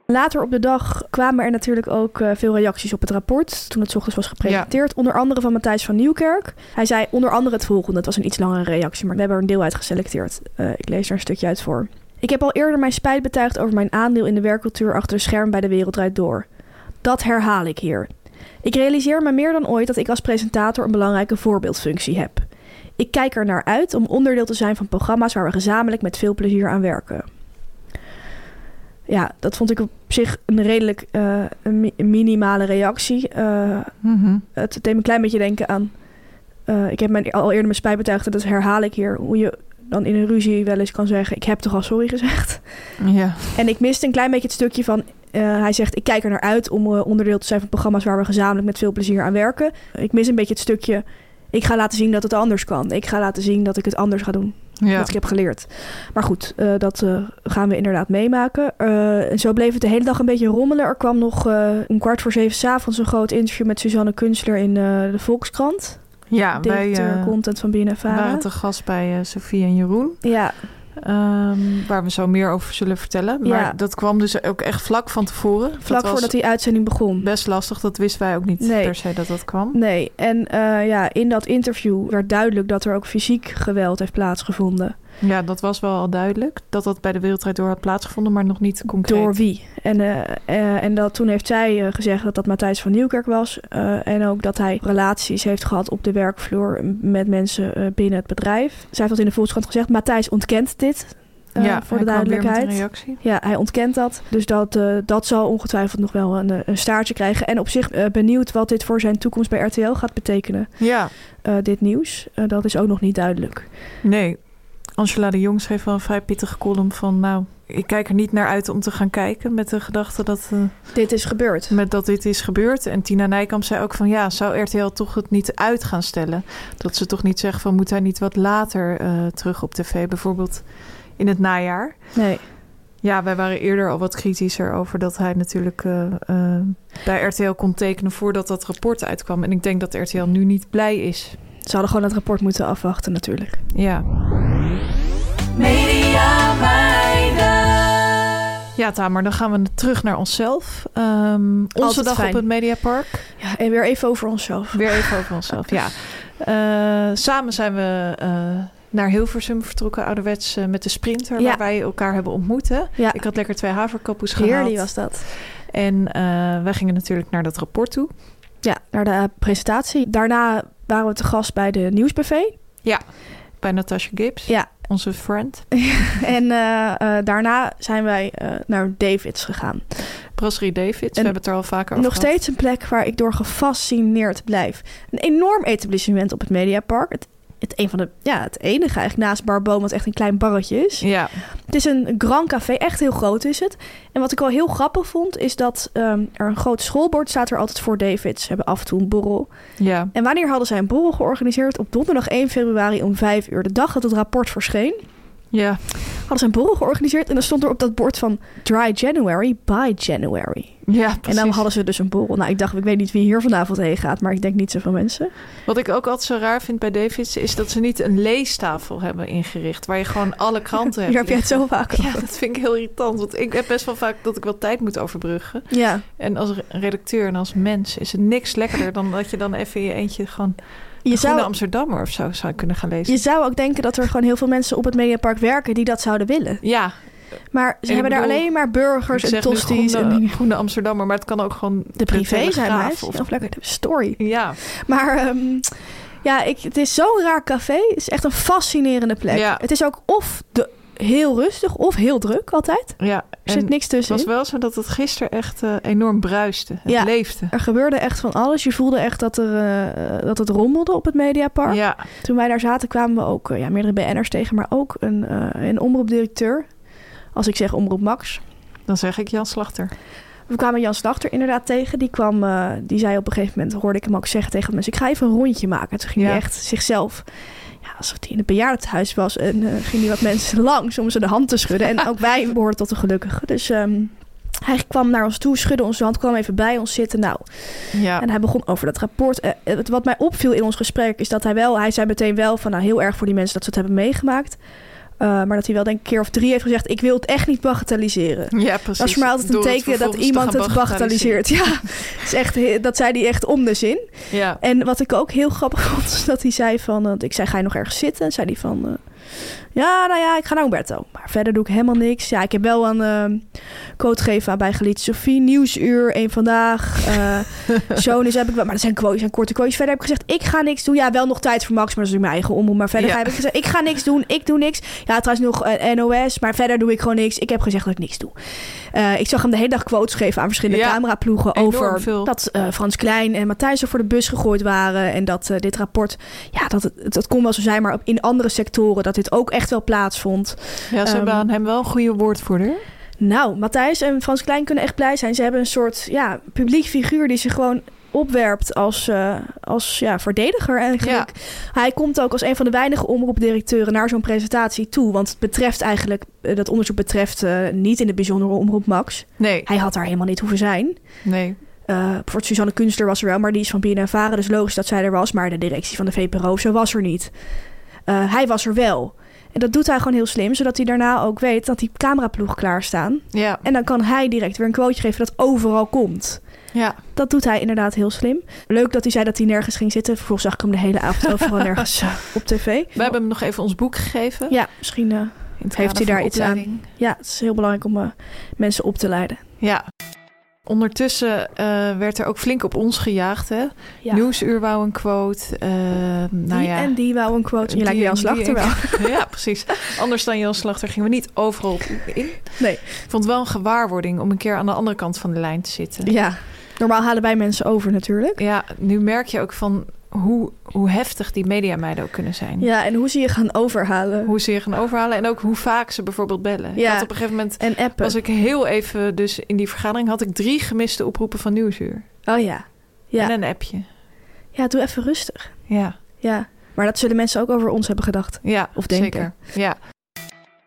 Later op de dag kwamen er natuurlijk ook eh, veel reacties op het rapport. Toen het 's ochtends was gepresenteerd. Onder andere van Matthijs van Nieuwkerk. Hij zei onder andere het volgende. Het was een iets langere reactie, maar we hebben er een deel uit geselecteerd. Eh, ik lees er een stukje uit voor. Ik heb al eerder mijn spijt betuigd over mijn aandeel in de werkcultuur achter de scherm bij de Wereld Draait Door. Dat herhaal ik hier. Ik realiseer me meer dan ooit dat ik als presentator een belangrijke voorbeeldfunctie heb. Ik kijk er naar uit om onderdeel te zijn van programma's waar we gezamenlijk met veel plezier aan werken. Ja, dat vond ik op zich een redelijk eh, een minimale reactie. Eh, Mhm. het deed me een klein beetje denken aan. eh, ik heb mijn, al eerder mijn spijt betuigd, en dat herhaal ik hier. Hoe je dan in een ruzie wel eens kan zeggen: Ik heb toch al sorry gezegd. Ja, En ik miste een klein beetje het stukje van. eh, hij zegt: Ik kijk er naar uit om eh, onderdeel te zijn van programma's waar we gezamenlijk met veel plezier aan werken. Ik mis een beetje het stukje. Ik ga laten zien dat het anders kan. Ik ga laten zien dat ik het anders ga doen. ja. Wat ik heb geleerd. Maar goed, eh, dat gaan we inderdaad meemaken. En zo bleef het de hele dag een beetje rommelen. Er kwam nog om kwart voor zeven 's avonds een groot interview met Suzanne Kunstler in de Volkskrant. Ja Directeur eh, content van BNNVARA. waren te gast bij eh, Sofie en Jeroen. Ja, ehm, waar we zo meer over zullen vertellen. Maar Ja. dat kwam dus ook echt vlak van tevoren. vlak voordat die uitzending begon. Best lastig, dat wisten wij ook niet Nee. per se dat dat kwam. Nee, en eh, ja, in dat interview werd duidelijk dat er ook fysiek geweld heeft plaatsgevonden. Ja, dat was wel al duidelijk. Dat dat bij de Wereldrijd Door had plaatsgevonden, maar nog niet concreet. Door wie? En, eh, eh, en dat, toen heeft zij eh, gezegd dat dat Matthijs van Nieuwkerk was. en ook dat hij relaties heeft gehad op de werkvloer met mensen binnen het bedrijf. Zij heeft dat in de Volkskrant gezegd. Matthijs ontkent dit. ja, voor de hij kwam weer met een duidelijkheid. reactie. Ja, hij ontkent dat. Dus dat, dat zal ongetwijfeld nog wel een, een staartje krijgen. En op zich benieuwd wat dit voor zijn toekomst bij RTL gaat betekenen. Ja, dit nieuws. Dat is ook nog niet duidelijk. nee. Angela de Jong schreef wel een vrij pittige column van... nou, ik kijk er niet naar uit om te gaan kijken... met de gedachte dat, eh, Dit is gebeurd. met dat dit is gebeurd. En Tina Nijkamp zei ook van... ja, zou RTL toch het niet uit gaan stellen? Dat ze toch niet zeggen van... moet hij niet wat later eh, terug op tv? Bijvoorbeeld in het najaar. Nee. Ja, wij waren eerder al wat kritischer over dat hij natuurlijk eh, bij RTL kon tekenen voordat dat rapport uitkwam. En ik denk dat RTL nu niet blij is. Ze hadden gewoon het rapport moeten afwachten natuurlijk. Ja. Media meiden. Ja, Tamer, dan gaan we terug naar onszelf. Ehm, onze Altijd dag fijn. op het Mediapark. Ja, en weer even over onszelf. Weer even over onszelf, ja. Eh, samen zijn we eh, naar Hilversum vertrokken, ouderwets met de sprinter, Ja. waar wij elkaar hebben ontmoet. Hè? Ja, Ik had lekker twee haverkappels gehaald. heerlijk was dat. En eh, wij gingen natuurlijk naar dat rapport toe. Ja, naar de presentatie. Daarna waren we te gast bij de nieuwsbuffet. Bij Natasha Gibbs, Ja. onze friend. *laughs* En eh, eh, daarna zijn wij eh, naar Davids gegaan. Brasserie Davids, we En hebben het er al vaker over Nog gehad. steeds een plek waar ik door gefascineerd blijf. Een enorm etablissement op het Mediapark. Het, het, een van de, ja, het enige eigenlijk naast Barboom wat echt een klein barretje is. Ja, Het is een grand café, echt heel groot is het. En wat ik wel heel grappig vond, is dat ehm, er een groot schoolbord staat er altijd voor Davids. Ze hebben af en toe een borrel. ja. En wanneer hadden zij een borrel georganiseerd? Op donderdag 1 februari om 5 uur, de dag dat het rapport verscheen. Ja, Hadden ze een borrel georganiseerd en dan stond er op dat bord van Dry January, by January. ja En precies. dan hadden ze dus een borrel. Nou, ik dacht, ik weet niet wie hier vanavond heen gaat, maar ik denk niet zoveel mensen. Wat ik ook altijd zo raar vind bij Davids... is dat ze niet een leestafel hebben ingericht... waar je gewoon alle kranten *laughs* hebt Hier heb je het zo vaak *laughs* Ja, dat vind ik heel irritant. Want ik heb best wel vaak dat ik wel tijd moet overbruggen. Ja, En als re- redacteur en als mens is het niks lekkerder... dan dat je dan even in je eentje gewoon... je zou, Amsterdammer of zo zou kunnen gaan lezen. je zou ook denken dat er gewoon heel veel mensen op het Mediapark werken die dat zouden willen. Ja, Maar ze hebben daar alleen maar burgers en nu tosties en groene, dingen. groene Amsterdammer... maar het kan ook gewoon De privé zijn, meis. Of, Of lekker de story. ja, Maar ehm, ja, ik, het is zo'n raar café. Het is echt een fascinerende plek. Ja. Het is ook of de, heel rustig of heel druk altijd. ja. Er zit niks het tussen. was wel zo dat het gisteren echt eh, enorm bruiste. Het Ja. leefde. Er gebeurde echt van alles. Je voelde echt dat, er, eh, dat het rommelde op het Mediapark. Ja, Toen wij daar zaten kwamen we ook eh, ja, meerdere BN'ers tegen, maar ook een, een omroepdirecteur. Als ik zeg omroep Max. dan zeg ik Jan Slachter. We kwamen Jan Slachter inderdaad tegen. Die kwam, die zei op een gegeven moment, hoorde ik hem ook zeggen tegen mensen, ik ga even een rondje maken. Toen ging Ja. hij echt zichzelf, ja, alsof hij in het bejaardentehuis was. En eh, ging hij wat mensen *laughs* langs om ze de hand te schudden. En ook wij *laughs* behoorden tot de gelukkigen. Dus ehm, hij kwam naar ons toe, schudde onze hand, kwam even bij ons zitten. Nou, Ja, en hij begon over dat rapport. Eh, het- wat mij opviel in ons gesprek is dat hij wel, hij zei meteen wel van nou heel erg voor die mensen dat ze het hebben meegemaakt. Eh, maar dat hij wel denk ik een keer of drie heeft gezegd: ik wil het echt niet bagatelliseren. ja, precies. Dat is voor mij altijd een Door teken dat iemand het bagatelliseert. Ja, is echt, dat zei hij echt om de zin. Ja, En wat ik ook heel grappig vond, is dat hij zei van... want ik zei, ga je nog ergens zitten? En zei hij van... eh, ja, nou ja, ik ga naar Umberto. Maar verder doe ik helemaal niks. Ja, ik heb wel een eh quote gegeven aan bij Geliet Sophie. Nieuwsuur, één vandaag. eh *laughs* Jonas heb ik wel... Maar dat zijn, quotes, zijn korte quotes. Verder heb ik gezegd, ik ga niks doen. Ja, wel nog tijd voor Max, maar dat is mijn eigen omroep. Maar verder Ja. heb ik gezegd, ik ga niks doen. Ik doe niks. Ja, trouwens nog eh, NOS. Maar verder doe ik gewoon niks. Ik heb gezegd dat ik niks doe. Eh, ik zag hem de hele dag quotes geven aan verschillende Ja, cameraploegen... over veel. dat Frans Klein en Matthijs er voor de bus gegooid waren. En dat dit rapport, ja, dat, het, dat kon wel zo zijn, maar in andere sectoren dat dit ook echt wel plaatsvond. ja ze hebben aan hem wel een goede woordvoerder. Nou, Matthijs en Frans Klein kunnen echt blij zijn. Ze hebben een soort ja, publiek figuur die zich gewoon opwerpt als, eh, als ja, verdediger eigenlijk. Hij komt ook als een van de weinige omroepdirecteuren naar zo'n presentatie toe. Want het betreft eigenlijk, eh, dat onderzoek betreft eh, niet in het bijzondere omroep Max. Nee, Hij had daar helemaal niet hoeven zijn. nee. Eh bijvoorbeeld Suzanne Kunstler was er wel, maar die is van BNNVARA, dus logisch dat zij er was. Maar de directie van de VPRO, zo was er niet. Hij was er wel. En dat doet hij gewoon heel slim, zodat hij daarna ook weet dat die cameraploeg klaarstaan. Ja, En dan kan hij direct weer een quoteje geven dat overal komt. ja. Dat doet hij inderdaad heel slim. Leuk dat hij zei dat hij nergens ging zitten. Vervolgens zag ik hem de hele avond overal *laughs* nergens op tv. We hebben hem nog even ons boek gegeven. Ja, misschien eh, heeft hij daar iets aan. ja, het is heel belangrijk om eh, mensen op te leiden. Ja. Ondertussen eh, werd er ook flink op ons gejaagd. Hè? Ja. Nieuwsuur wou een quote. eh, nou die ja, en die wou een quote. Je lijkt Jan Slachter wel. *laughs* ja, precies. *laughs* Anders dan Jan Slachter gingen we niet overal in. Nee. Ik vond het wel een gewaarwording om een keer aan de andere kant van de lijn te zitten. Ja. Normaal halen wij mensen over natuurlijk. Ja, nu merk je ook van hoe, hoe heftig die mediameiden ook kunnen zijn. Ja, en hoe ze je gaan overhalen. Hoe ze je gaan overhalen en ook hoe vaak ze bijvoorbeeld bellen. Ik Ja. had op een gegeven moment, En appen. was ik heel even dus in die vergadering, had ik drie gemiste oproepen van Nieuwsuur. Oh ja. Ja. En een appje. ja, doe even rustig. Ja, Ja. Maar dat zullen mensen ook over ons hebben gedacht. ja Of denken. zeker. Ja.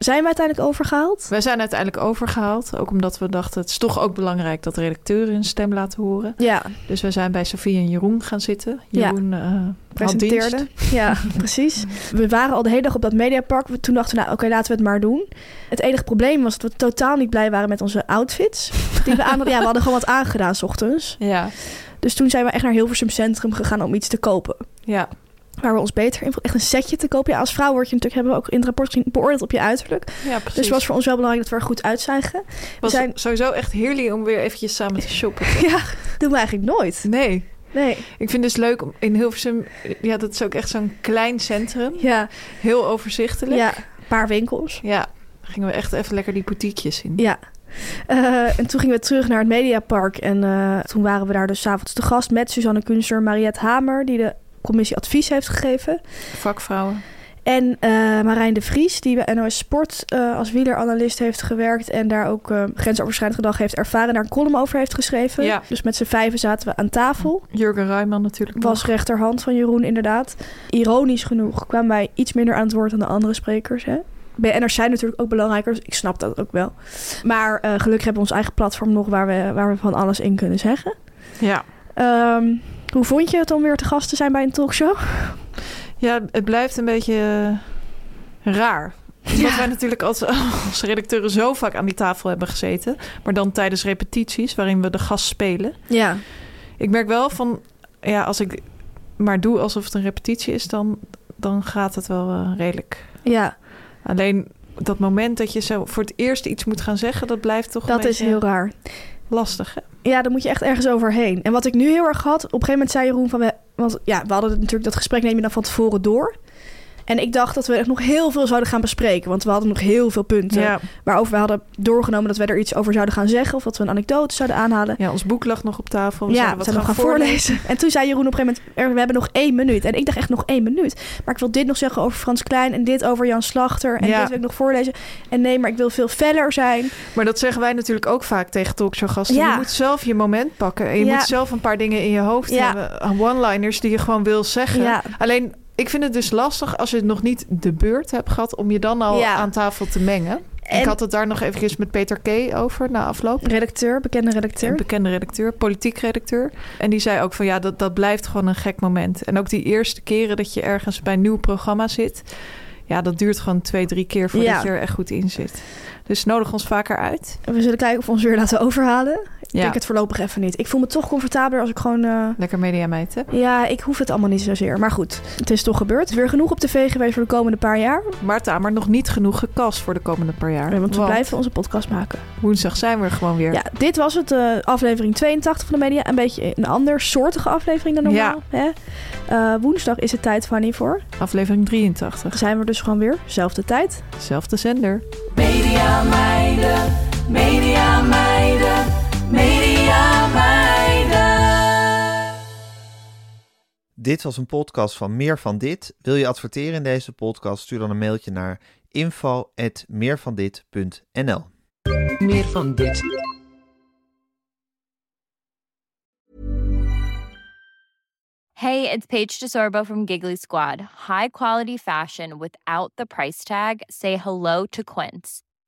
Zijn we uiteindelijk overgehaald? Wij zijn uiteindelijk overgehaald. Ook omdat we dachten, het is toch ook belangrijk dat redacteuren hun stem laten horen. Ja, Dus we zijn bij Sofie en Jeroen gaan zitten. Ja. Jeroen eh, had presenteerde. *laughs* Ja, precies. We waren al de hele dag op dat mediapark. We- Toen dachten we, nou oké, laten we het maar doen. Het enige probleem was dat we totaal niet blij waren met onze outfits. *laughs* Die we aan. Ja, we hadden gewoon wat aangedaan 's ochtends. Ja, Dus toen zijn we echt naar Hilversum Centrum gegaan om iets te kopen. ja. Waar we ons beter in. Echt een setje te kopen. Ja, als vrouw word je natuurlijk, hebben we ook in het rapport gezien, beoordeeld op je uiterlijk. ja precies. Dus het was voor ons wel belangrijk dat we er goed uitzagen. We was zijn, sowieso echt heerlijk om weer eventjes samen te shoppen. *laughs* ja, doen we eigenlijk nooit. Nee, Nee, ik vind het dus leuk om in Hilversum... Ja, dat is ook echt zo'n klein centrum. ja, Heel overzichtelijk. ja, een paar winkels. Ja, gingen we echt even lekker die boutiquejes in. Ja. Eh, en toen gingen we terug naar het Mediapark. En eh, toen waren we daar dus 's avonds te gast met Suzanne Kunster, Mariette Hamer, die de commissie advies heeft gegeven. Vakvrouwen. En eh, Marijn de Vries, die bij NOS Sport eh, als wieleranalist heeft gewerkt. En daar ook eh, grensoverschrijdend gedrag heeft ervaren. En daar een column over heeft geschreven. Ja. Dus met z'n vijven zaten we aan tafel. Jurgen Ruijman natuurlijk Was nog. rechterhand van Jeroen, inderdaad. Ironisch genoeg kwamen wij iets minder aan het woord dan de andere sprekers. Hè? BN'ers zijn natuurlijk ook belangrijker, dus ik snap dat ook wel. Maar gelukkig hebben we ons eigen platform nog waar we, waar we van alles in kunnen zeggen. Ja. Ehm, hoe vond je het om weer te gast te zijn bij een talkshow? ja, het blijft een beetje eh, raar. Omdat Ja. wij natuurlijk als, als redacteuren zo vaak aan die tafel hebben gezeten. Maar dan tijdens repetities, waarin we de gast spelen. Ja, Ik merk wel van, ja, als ik maar doe alsof het een repetitie is, dan, dan gaat het wel eh, redelijk. ja Alleen dat moment dat je zo voor het eerst iets moet gaan zeggen, dat blijft toch dat een is heel raar. lastig. Hè? Ja, dan moet je echt ergens overheen. En wat ik nu heel erg had, op een gegeven moment zei Jeroen van... We, want ja, we hadden natuurlijk dat gesprek neem je dan van tevoren door. En ik dacht dat we echt nog heel veel zouden gaan bespreken. Want we hadden nog heel veel punten Ja, waarover we hadden doorgenomen... dat we er iets over zouden gaan zeggen of dat we een anekdote zouden aanhalen. ja, ons boek lag nog op tafel. We ja, zouden we zijn nog gaan voorlezen. En toen zei Jeroen op een gegeven moment, we hebben nog één minuut. En ik dacht echt nog één minuut. Maar ik wil dit nog zeggen over Frans Klein en dit over Jan Slachter. En Ja. dit wil ik nog voorlezen. En nee, maar ik wil veel feller zijn. Maar dat zeggen wij natuurlijk ook vaak tegen talkshowgasten. Ja. Je moet zelf je moment pakken. En je moet zelf een paar dingen in je hoofd hebben. One-liners die je gewoon wil zeggen. Alleen, ik vind het dus lastig als je nog niet de beurt hebt gehad... om je dan al Ja. aan tafel te mengen. En- Ik had het daar nog eventjes met Peter K. over na afloop. Redacteur, bekende Een redacteur. bekende redacteur, politiek redacteur. En die zei ook van ja, dat, dat blijft gewoon een gek moment. En ook die eerste keren dat je ergens bij een nieuw programma zit... ja, dat duurt gewoon twee, drie keer voordat Ja. je er echt goed in zit. Dus nodig ons vaker uit. We zullen kijken of we ons weer laten overhalen. Ik Ja, denk het voorlopig even niet. Ik voel me toch comfortabeler als ik gewoon... eh, lekker mediameid, hè? ja, ik hoef het allemaal niet zozeer. Maar goed, het is toch gebeurd. Weer genoeg op tv geweest voor de komende paar jaar. Maar Tamer, nog niet genoeg gecast voor de komende paar jaar. Want we blijven onze podcast maken. woensdag zijn we er gewoon weer. Ja, dit was het, eh, aflevering 82 van de media. Een beetje een ander soortige aflevering dan normaal. Hè? Eh, woensdag is het tijd, Fanny, voor. Aflevering 83. Dan zijn we dus gewoon weer. Zelfde tijd. Zelfde zender. Media meiden, media Dit was een podcast van Meer van Dit. Wil je adverteren in deze podcast? Stuur dan een mailtje naar info@meervandit.nl. Meer van dit. Hey, it's Paige DeSorbo from Giggly Squad. High quality fashion without the price tag. Say hello to Quince.